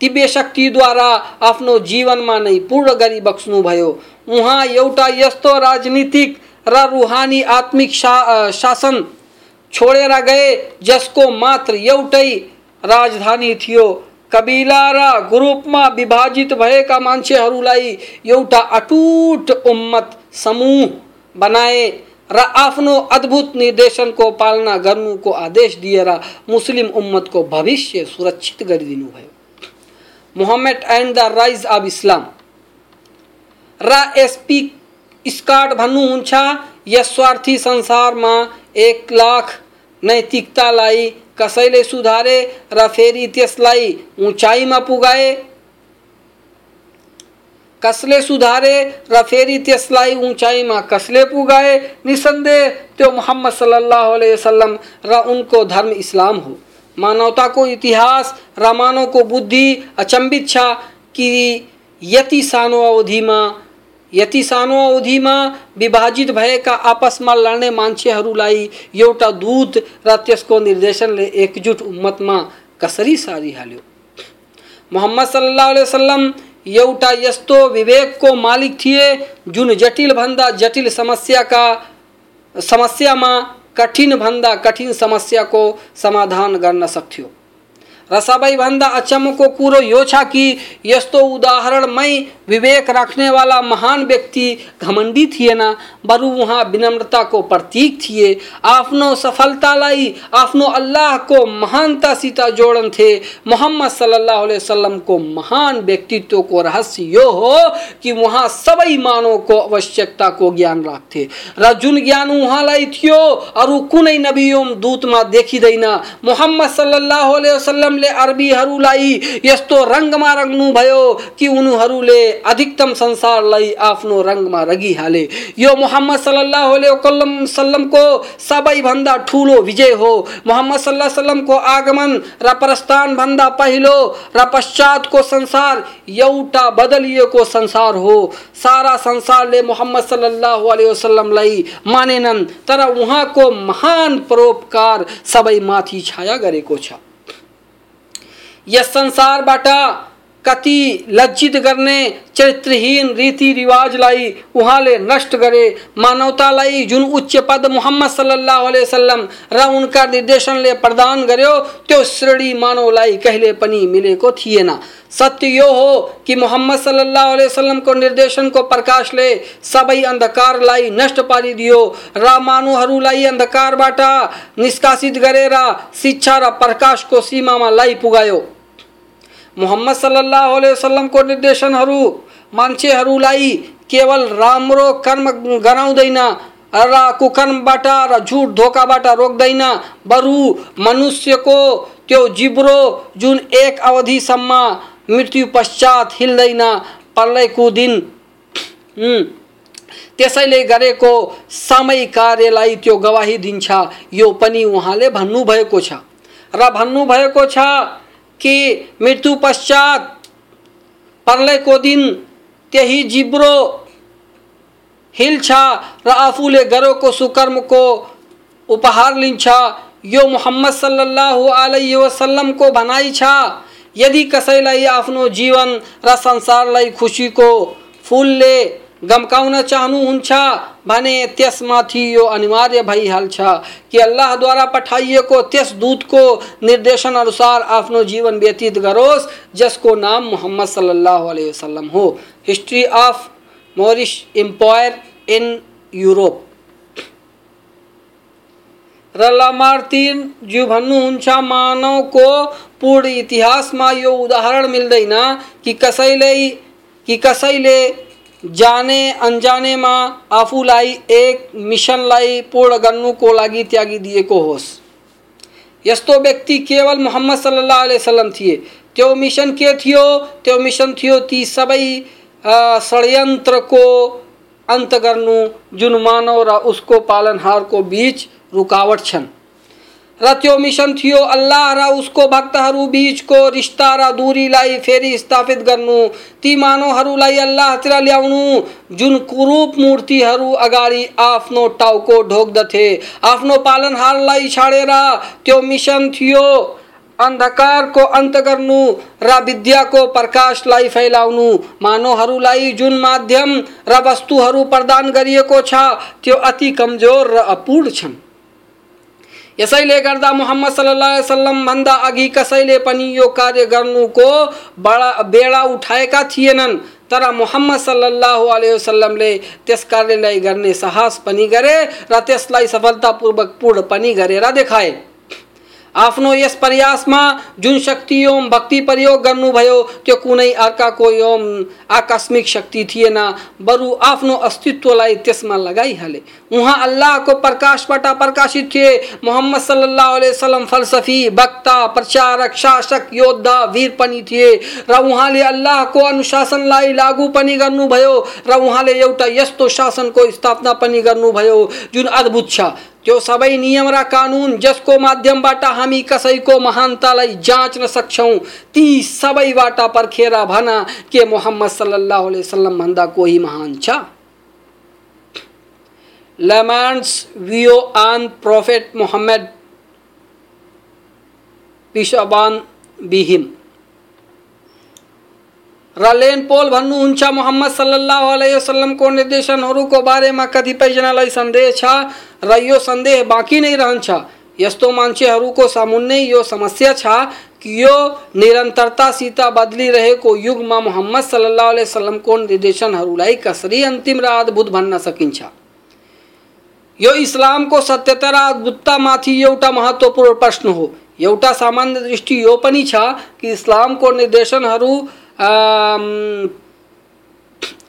दिव्य शक्तिद्वारा आफ्नो जीवनमा नै पूर्ण गरी बक्स्नुभयो उहाँ एउटा यस्तो राजनीतिक र रूहानी आत्मिक शा, शासन छोडेर गए जसको मात्र एउटै राजधानी थियो। कबिला र ग्रुपमा विभाजित भएका मान्छेहरूलाई एउटा अटुट उम्मत समूह बनाए र आफ्नो अद्भुत निर्देशनको पालना गर्नुको आदेश दिएर मुस्लिम उम्मतको भविष्य सुरक्षित गरिदिनु भयो Muhammad and the rise of Islam. Raw S P Scott भन्नुहुन्छ, यस स्वार्थी संसारमा एक लाख नैतिकतालाई कसैले सुधारे र फेरि त्यसलाई उचाइमा पुगाए। कसले सुधारे र फेरि त्यसलाई उचाइमा कसले पुगाए? निसन्देह त्यो मोहम्मद सल्लल्लाहु अलैहि वसल्लम र उनको धर्म इस्लाम हो। मानवताको इतिहास र मानवको बुद्धि अचम्बित छ कि यति सानो अवधिमा यति सानो अवधिमा विभाजित भएका आपसमा लड्ने मान्छेहरूलाई एउटा दूत र त्यसको निर्देशनले एकजुट उम्मतमा कसरी सारी सारिहाल्यो मोहम्मद अलैहि वसल्लम एउटा यस्तो विवेकको मालिक थिए, जुन जटिलभन्दा जटिल समस्याका, समस्यामा कठिनभन्दा कठिन समस्याको समाधान गर्न सक्थ्यो। र सबैभन्दा अचम्मको कुरो यो छ कि, यस्तो उदाहरणमै विवेक रखने राख्नेवाला महान व्यक्ति घमंडी घमण्डी थिएन बरु उहाँ विनम्रताको प्रतीक थिए। आफ्नो सफलतालाई आफ्नो अल्लाहको महानतासित जोडन्थे मोहम्मद सल्लल्लाहु सल्लाह वसल्लमको महान व्यक्तित्वको रहस्य यो हो कि उहाँ सबै मानवको आवश्यकताको ज्ञान राख्थे। र जुन ज्ञान उहाँलाई थियो, अरू कुनै नबी दूतमा देखिँदैन मोहम्मद सल्लाह वसल्लम उनले अरबीहरूलाई यस्तो रङमा रङ्नुभयो कि उनीहरूले अधिकतम संसारलाई आफ्नो रङमा रगिहाले। यो मोहम्मद सल्लाह सल्लमको सबैभन्दा ठुलो विजय हो। मोहम्मद सल्लाह सल्लमको आगमन र प्रस्थानभन्दा पहिलो र पश्चातको संसार एउटा बदलिएको संसार हो। सारा संसारले मोहम्मद सल्लाह वसल्लमलाई मानेनन्, तर उहाँको महान परोपकार सबैमाथि छाया गरेको छ। यस संसारबाट कति लज्जित गर्ने चरित्रहीन रीतिरिवाजलाई उहाँले नष्ट गरे मानवतालाई जुन उच्च पद मोहम्मद सल्लाह वसल्लम र उनका निर्देशनले प्रदान गर्यो, त्यो श्रेणी मानवलाई कहिले पनि मिलेको थिएन। सत्य यो हो कि मोहम्मद सल्लल्लाहु सल्लाह वसल्लमको निर्देशनको प्रकाशले सबै अन्धकारलाई नष्ट पारिदियो र मानवहरूलाई अन्धकारबाट निष्कासित गरेर शिक्षा र प्रकाशको सीमामा लाई पुगायो। मोहम्मद सल्लल्लाहु अलैहि वसल्लमको निर्देशनहरू मान्छेहरूलाई केवल राम्रो कर्म गराउँदैन र कुकर्मबाट र झुट धोकाबाट रोक्दैन। बरु मनुष्यको त्यो जिब्रो जुन एक अवधिसम्म मृत्यु पश्चात हिल्दैन प्रलयको दिन त्यसैले गरेको समय कार्यलाई त्यो गवाही दिन्छ। यो पनि उहाँले भन्नुभएको छ। र भन्नुभएको छ कि मृत्यु पश्चात को दिन त्यही जिब्रो हिल्छा र आफूले गरेको सुकर्म को उपहार लिन्छ। यो मोहम्मद सल्लल्लाहु अलैहि वसल्लमको भनाइ छ। यदि कसैलाई आफ्नो जीवन र संसारलाई खुसीको फुलले गम्काउन चाहनुहुन्छ भने त्यसमाथि यो अनिवार्य भइहाल्छ कि अल्लाहद्वारा पठाइएको त्यस दूतको निर्देशन अनुसार आफ्नो जीवन व्यतीत गरोस्, जसको नाम मोहम्मद सल्लल्लाहु अलैहि वसल्लम हो। History of Moorish empire in Europe. Raw Lamartine jyu भन्नुहुन्छ मानवको पूर्ण इतिहासमा यो उदाहरण मिल्दैन कि कसैले कि कसैले जाने अनजानेमा आफूलाई एक मिसनलाई पूर्ण गर्नुको लागि त्यागिदिएको होस् यस्तो व्यक्ति केवल मोहम्मद सल्लाह अलैहि थिए। त्यो मिसन के थियो? त्यो मिसन थियो ती सबै षड्यन्त्रको अन्त गर्नु जुन मानव र उसको पालनहारको बिच रुकावट छन्। र मिशन थियो अल्लाह र उसको भक्तहरू बिचको रिस्ता र दूरीलाई फेरि स्थापित गर्नु ती मानो हरू लाई, अल्लाह अल्लाहतिर ल्याउनु जुन कुरूप मूर्ति मूर्तिहरू अगाडि आफ्नो टाउको ढोक्दथे आफ्नो पालनहारलाई छाडेर त्यो मिसन थियो। अन्धकारको अन्त गर्नु र विद्याको प्रकाशलाई फैलाउनु मानवहरूलाई जुन माध्यम र वस्तुहरू प्रदान गरिएको छ, त्यो अति कमज़ोर र अपूर्ण छन्। यसैले गर्दा मोहम्मद सल्लाह वसल्लमभन्दा अघि कसैले पनि यो कार्य गर्नुको बडा बेडा उठाएका थिएनन्। तर मोहम्मद सल्लाह अलैहि वसल्लमले त्यस कार्यलाई गर्ने साहस पनि गरे र त्यसलाई सफलतापूर्वक पूर्ण पनि गरेर देखाए। आफ्नो यस प्रयासमा जुन शक्ति ओम, भक्ति प्रयोग गर्नुभयो त्यो कुनै अर्काको एवं आकस्मिक शक्ति थिएन। बरु आफ्नो अस्तित्वलाई त्यसमा लगाइहाले। उहाँ अल्लाहको प्रकाशबाट प्रकाशित थिए। मोहम्मद सल्लल्लाहु अलैहि वसल्लम फलसफी, वक्ता, प्रचारक, शासक, योद्धा, वीर पनि थिए र उहाँले अल्लाहको अनुशासनलाई लागू पनि गर्नुभयो र उहाँले एउटा यस्तो शासनको स्थापना पनि गर्नुभयो जुन अद्भुत छ। त्यो सबै नियम र कानुन, जसको माध्यमबाट हामी कसैको महानतालाई जाँच्न सक्छौँ, ती सबैबाट पर्खेर भन के मोहम्मद सल्लाह वसल्लम भन्दा कोही महान छ? लेमान्स वियो आन प्रोफेट मोहम्मद पिसबान बिहिम र लेन पोल भन्नुहुन्छ मोहम्मद सल्लाह वसल्लमको निर्देशनहरूको बारेमा कतिपयजनालाई सन्देह छ र यो सन्देह बाँकी नै रहन्छ। यस्तो मान्छेहरूको सामुन्ने यो समस्या छ कि यो निरन्तरतासित बदलिरहेको युगमा मोहम्मद सल्लाह वसल्लमको निर्देशनहरूलाई कसरी अन्तिम र अद्भुत भन्न सकिन्छ? यो इस्लामको सत्यता र अद्भुततामाथि एउटा महत्त्वपूर्ण प्रश्न हो। एउटा सामान्य दृष्टि यो पनि छ कि इस्लामको निर्देशनहरू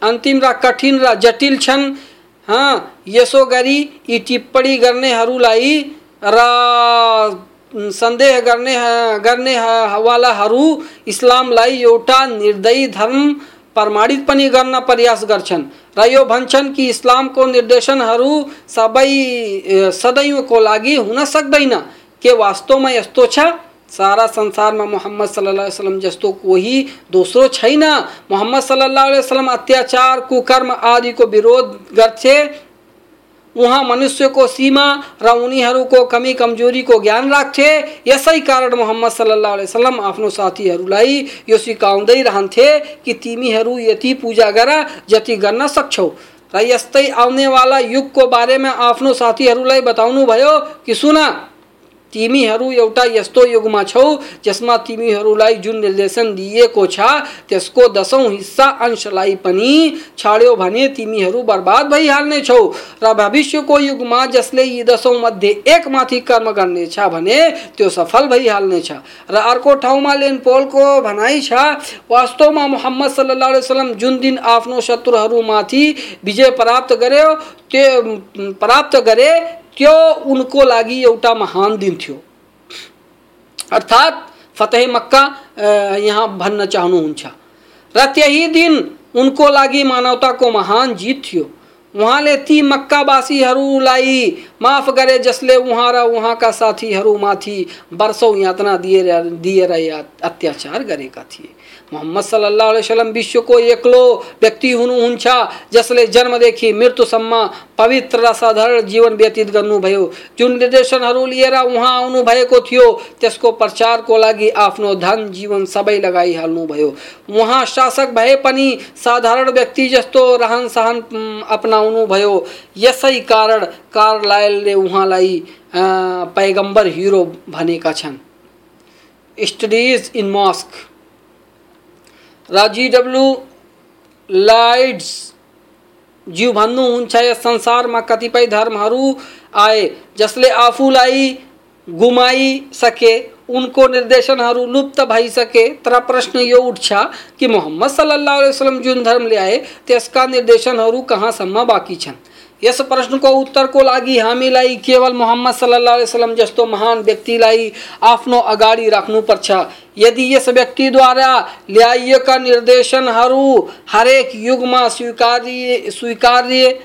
अन्तिम र, कठिन र, जटिल छन् यसो गरी यी टिप्पणी गर्नेहरूलाई र सन्देह गर्ने गर्नेवालाहरू इस्लामलाई एउटा निर्दयी धर्म प्रमाणित पनि गर्न प्रयास गर्छन् र यो भन्छन् कि इस्लामको निर्देशनहरू सबै सदैवको लागि हुन सक्दैन। के वास्तवमा यस्तो छ? सारा संसार में मोहम्मद सल्लल्लाहु अलैहि वसल्लम जस्तो कोही दोस्रो छैन मोहम्मद सल्लल्लाहु अलैहि वसल्लम अत्याचार, कुकर्म आदि को विरोध गर्थे उहाँ मनुष्यको सीमा र उनीहरूको कमी कमजोरीको ज्ञान राख्थे यसै कारण मोहम्मद सल्लाह वसल्लम आफ्नो साथीहरूलाई यो सिकाउँदै रहन्थे कि तिमीहरू यति पूजा गर जति गर्न सक्छौ। र यस्तै आउनेवाला युगको बारेमा आफ्नो साथीहरूलाई बताउनु भयो कि सुन। तिमीहरू एउटा यस्तो युगमा छौ, जसमा तिमीहरूलाई जुन निर्देशन दिएको छ, त्यसको दसौँ हिस्सा अंशलाई पनि छाड्यो भने तिमीहरू बर्बाद भइहाल्नेछौ र भविष्यको युगमा जसले यी दसौँ मध्ये एकमाथि कर्म भने त्यो सफल भइहाल्नेछ र अर्को ठाउँमा लेन पोलको भनाइ छ, वास्तवमा मोहम्मद सल्लाह वसलम जुन दिन आफ्नो शत्रुहरूमाथि विजय प्राप्त गर्यो, त्यो, प्राप्त गरे त्यो उनको लागि एउटा महान दिन थियो? अर्थात् फतेह मक्का यहाँ भन्न चाहनुहुन्छ र त्यही दिन उनको लागि मानवताको महान जीत थियो। उहाँले ती मक्कावासीहरूलाई माफ़ गरे जसले उहाँ र उहाँका साथीहरूमाथि वर्षौँ यातना दिएर दिएर अत्याचार गरेका थिए। मोहम्मद सल्लल्लाहु अलैहि वसल्लम विश्व को एकलो व्यक्ति हुनु हुन्छ, जसले जन्मदेखि पवित्र र साधारण जीवन व्यतीत गर्नुभयो। जुन निर्देशनहरू लिएर उहाँ आउनुभएको थियो, त्यसको प्रचारको लागि आफ्नो धन जीवन सबै लगाइहाल्नुभयो। उहाँ शासक भए पनि साधारण व्यक्ति जस्तो रहन सहन अपनाउनु भयो यसै कारण कार्लायलले उहाँलाई पैगंबर हिरो भनेका छन्। स्टडिज इन मस्क। राज़ी डब्लु लाइड्स। जीव भन्नुहुन्छ यस संसारमा कतिपय धर्महरू आए, जसले आफूलाई गुमाइसके उनको निर्देशनहरू लुप्त भइसके। तर प्रश्न यो उठ्छ कि मोहम्मद सल्लाह वसलम जुन धर्म ल्याए त्यसका निर्देशनहरू कहाँसम्म बाँकी छन्? यस प्रश्नको उत्तरको लागि हामीलाई केवल मोहम्मद सल्लाह वसलम जस्तो महान व्यक्तिलाई आफ्नो अगाडि राख्नुपर्छ। यदि यस व्यक्तिद्वारा ल्याइएका निर्देशनहरू हरेक युगमा स्वीकार्य स्वीकार्य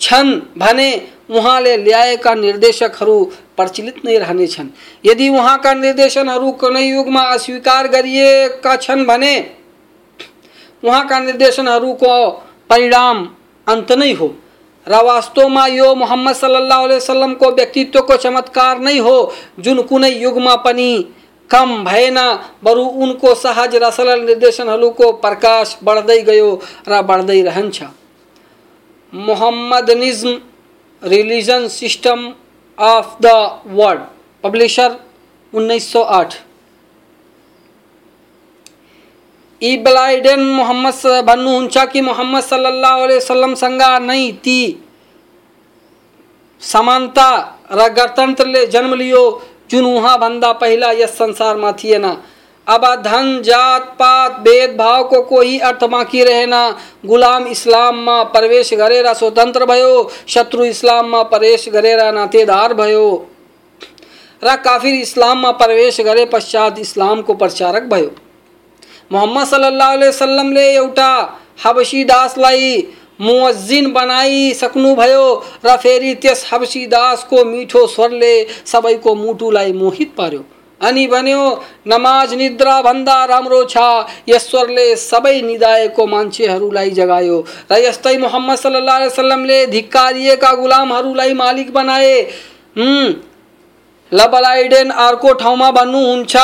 छन् भने उहाँले ल्याएका निर्देशकहरू प्रचलित नै रहनेछन्। यदि उहाँका निर्देशनहरू कुनै युगमा अस्वीकार गरिएका छन् भने उहाँका निर्देशनहरूको परिणाम अन्त नै हो। र वास्तवमा यो मोहम्मद सल्लल्लाहु अलैहि वसल्लमको व्यक्तित्वको चमत्कार नै हो जुन कुनै युगमा पनि, कम भएन बरु उनको सहज र सरल निर्देशनहरूको प्रकाश बढ्दै गयो, र बढ्दै रहन्छ Mohammedanism religion system of the world publisher 1908 E Blyden Muhammad भन्नुहुन्छ कि मोहम्मद सल्लल्लाहु अलैहि वसल्लमसँग नै ती समानता र गणतन्त्रले जन्म लियो जुन उहाँभन्दा पहिला यस संसारमा थिएन अब धन, जात, पात भेदभाव को कोई अर्थ बाँकी रहेन गुलाम इस्लाममा प्रवेश गरेर स्वतंत्र भयो, शत्रु इस्लाममा प्रवेश गरेर नातेदार भयो। र काफिर इस्लाम इस्लाममा प्रवेश गरे पश्चात इस्लाम को प्रचारक भयो। मोहम्मद सल्लल्लाहु अलैहि वसल्लमले एउटा हबसी दासलाई मुअज्जिन बनाइसक्नुभयो र फेरि त्यस हबसी दासको मिठो स्वरले सबैको मुटुलाई मोहित पार्यो। अनि भन्यो, नमाज़ निद्रा भन्दा राम्रो छ। ईश्वरले सबै निदाएको मान्छेहरूलाई जगायो। र यस्तै मोहम्मद सल्लाह अलैहि वसल्लमले धिक्कारिएका गुलामहरूलाई मालिक बनाए। लबलाइडेन अर्को ठाउँमा भन्नुहुन्छ।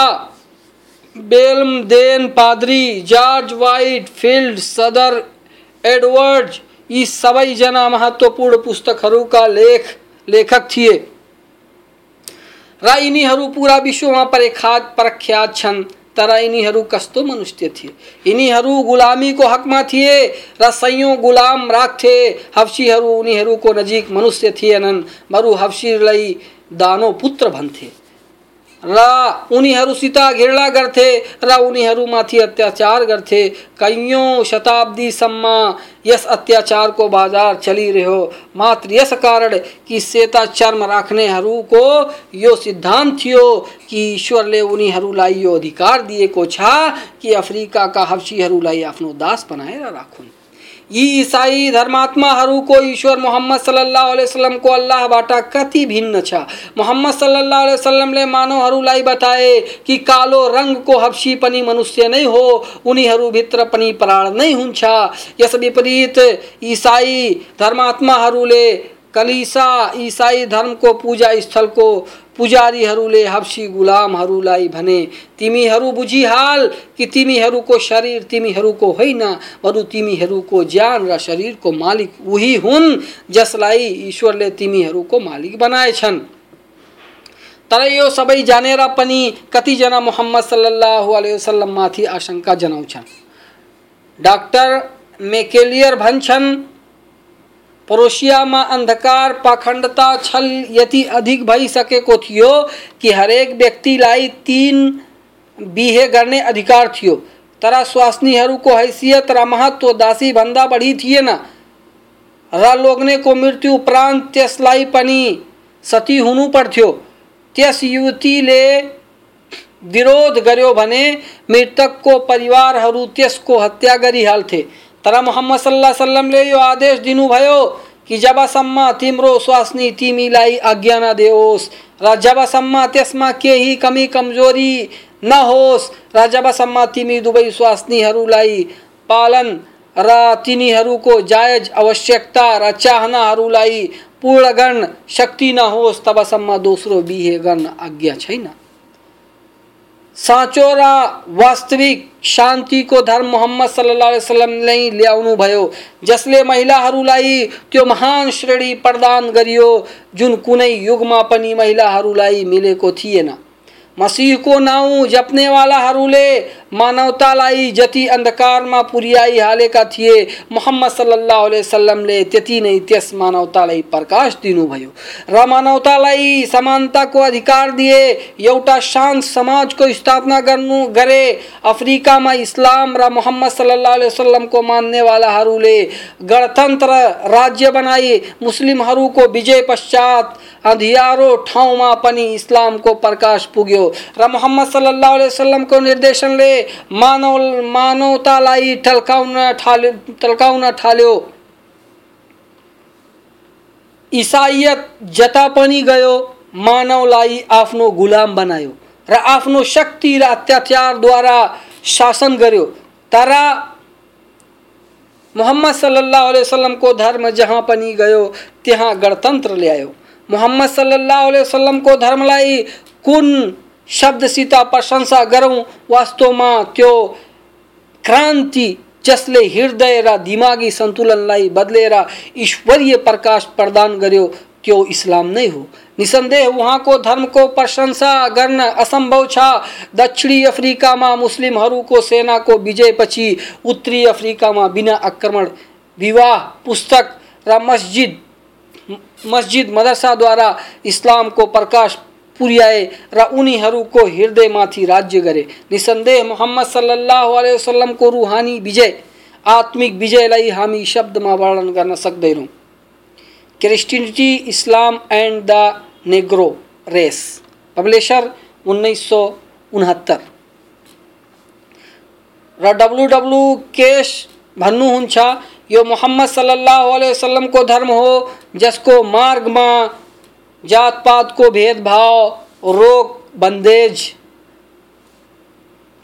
बेल्मदेन, पाद्री, जॉर्ज वाइट, फ़ील्ड, सदर, एडवर्ड, यी सबैजना महत्त्वपूर्ण पुस्तकहरूका लेख लेखक थिए। र यिनीहरू पुरा विश्वमा प्रख्यात प्रख्यात छन्, तर यिनीहरू कस्तो मनुष्य थिए? यिनीहरू गुलामीको हकमा थिए र सयौँ गुलाम राख्थे। हफ्सीहरू उनीहरूको नजिक मनुष्य थिएनन् बरु हफ्सीलाई दानो पुत्र भन्थे। र उनीहरूसित घृणा गर्थे, र उनीहरूमाथि अत्याचार गर्थे। कैयौँ शताब्दीसम्म यस अत्याचारको बाज़ार चलिरह्यो मात्र यस कारण कि सेता चर्म राख्नेहरूको यो सिद्धान्त थियो कि ईश्वरले उनीहरूलाई यो अधिकार दिएको छ कि अफ्रिकाका हब्सीहरूलाई आफ्नो दास बनाएर राखुन्। यी ईसाई धर्मात्माहरूको ईश्वर मोहम्मद सल्लल्लाहु अलैहि वसल्लमको अल्लाहबाट कति भिन्न छ? मोहम्मद सल्लल्लाहु अलैहि वसल्लमले मानवहरूलाई बताए कि कालो रङको हब्सी पनि मनुष्य नै हो उनीहरूभित्र पनि प्राण नै हुन्छ। यस विपरीत ईसाई धर्मात्माहरूले कलिसा ईसाई धर्म को, पूजा स्थलको पुजारीहरूले हब्सी गुलामहरूलाई भने, तिमीहरू बुझिहाल कि तिमीहरूको शरीर तिमीहरूको होइन बरु तिमीहरूको ज्यान र शरीरको मालिक उही हुन्, जसलाई ईश्वरले तिमीहरूको मालिक बनाएछन्। तर यो सबै जानेर पनि कतिजना मोहम्मद सल्लाह अलैहि वसल्लममाथि आशंका जनाउँछन्। डाक्टर मेकेलियर भन्छन् पड़ोसियामा अंधकार पाखंडता छल यति अधिक भइसकेको थियो कि हरेक व्यक्तिलाई तीन बिहे गर्ने अधिकार थियो। तर स्वास्नीहरूको हैसियत र महत्व, दासी भन्दा बढी थिएन र लोग्नेको मृत्यु उपरान्त त्यसलाई पनि सती हुनु पर्थ्यो त्यस युवतीले विरोध गर्यो भने मृतकको परिवारहरू त्यसको हत्या गरिहाल्थे। तर मोहम्मद सल्लाह सल्लमले यो आदेश दिनुभयो कि जबसम्म तिम्रो स्वास्नी तिमीलाई आज्ञा नदेओस् र जबसम्म त्यसमा केही कमी कमज़ोरी न होस्, र जबसम्म तिमी दुवै स्वास्नीहरूलाई पालन र तिनीहरूको जायज़ आवश्यकता र चाहनाहरूलाई पूर्ण गर्न शक्ति नहोस् तबसम्म दोस्रो बिहे गर्न आज्ञा छैन। साँचो वास्तविक शांति को धर्म मोहम्मद सल्लाह वसलमले ल्याउनु भयो। जसले महिलाहरूलाई त्यो महान श्रेणी प्रदान गरियो, जुन कुनै युगमा पनि महिलाहरूलाई मिलेको थिएन। मसीहको नाउँ मानवता मानवतालाई जति अन्धकारमा पुर्याइ हालेका थिए। मोहम्मद सल्लाह वसल्लमले त्यति नै त्यस मानवतालाई प्रकाश दिनुभयो र मानवतालाई समानताको अधिकार दिए, एउटा शान्त समाजको स्थापना गर्नु, गरे। अफ्रिकामा इस्लाम, र मोहम्मद सल्लाह वसल्लमको मान्नेवालाहरूले गणतन्त्र राज्य बनाए। मुस्लिमहरूको विजय पश्चात अंधियारो ठाउँमा पनि इस्लामको प्रकाश पुग्यो। र मोहम्मद सल्लाह वसल्लमको निर्देशनले मानव मानवतालाई टल्काउन ठाल्यो टल्काउन थाल्यो इसाइयत जता पनि गयो मानवलाई आफ्नो गुलाम बनायो र आफ्नो शक्ति र अत्याचारद्वारा शासन गर्यो। तर मोहम्मद सल्लाह वसल्लमको धर्म जहाँ पनि गयो, त्यहाँ गणतन्त्र ल्यायो। मोहम्मद सल्लल्लाहु अलैहि वसल्लम को धर्मलाई कुन शब्दसित प्रशंसा गरौँ वास्तवमा त्यो क्रान्ति जसले हृदय र दिमागी सन्तुलनलाई बदलेर ईश्वरीय प्रकाश प्रदान गर्यो, त्यो इस्लाम नै हो। निसन्देह उहाँको धर्मको प्रशंसा गर्न असम्भव छ। दक्षिणी अफ्रिकामा मुस्लिमहरूको सेनाको विजयपछि उत्तरी अफ्रिकामा बिना आक्रमण, विवाह, पुस्तक र मस्जिद मस्जिद मदरसाद्वारा इस्लामको प्रकाश पुर्याए, र उनीहरूको हृदयमाथि राज्य गरे निसन्देह मोहम्मद सल्लाह अलैहि वसल्लमको रुहानी विजय, आत्मिक विजयलाई हामी शब्दमा वर्णन गर्न सक्दैनौँ। Christianity, Islam and the Negro race publisher उन्नाइस सौ उनहत्तर। र डब्लु डब्लु केस भन्नुहुन्छ यो मोहम्मद सल्लल्लाहु अलैहि वसल्लम को धर्म हो, जिसको मार्ग में जात पात को भेदभाव, रोग, बंदेज,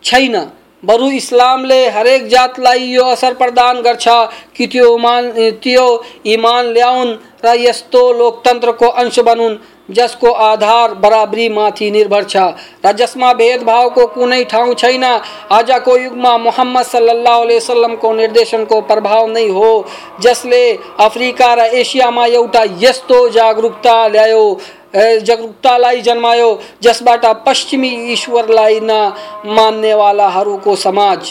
छैन। बरु इस्लामले हरेक जातलाई यो असर प्रदान गर्छ कि त्यो मान, त्यो इमान ल्याउन् र यस्तो लोकतन्त्रको अंश बनुन्। जसको आधार बराबरी माथि निर्भर छ। र जसमा भेदभावको कुनै ठाउँ छैन। आजको युगमा मोहम्मद सल्लाह वसल्लमको निर्देशनको प्रभाव नै हो। जसले अफ्रिका र एसियामा एउटा यस्तो जागरुकता ल्यायो जागरुकतालाई जन्मायो, जसबाट पश्चिमी ईश्वरलाई न मान्नेवालाहरूको समाज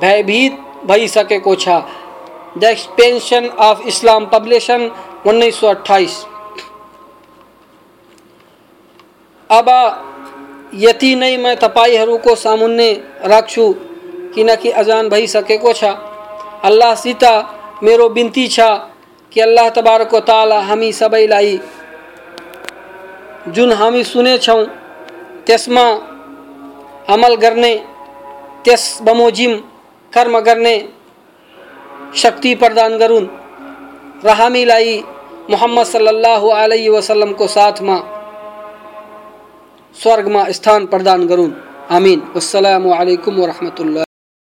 भयभीत भइसकेको छ। The expansion of Islam publication, उन्नाइस सौ अट्ठाइस। अब, यति नै म तपाईँहरूको सामुन्ने राख्छु किनकि अजान भइसकेको छ। अल्लाहसित मेरो बिन्ती छ, कि अल्लाह तबारक ताला हामी सबैलाई जुन हामी सुनेछौँ त्यसमा अमल गर्ने, त्यस बमोजिम कर्म गर्ने शक्ति प्रदान गरून्। र हामीलाई मोहम्मद सल्लल्लाहु अलैहि वसल्लमको साथमा स्वर्ग में स्थान प्रदान करूँ आमीन। अस्सलाम वालेकुम वरहमतुल्लाह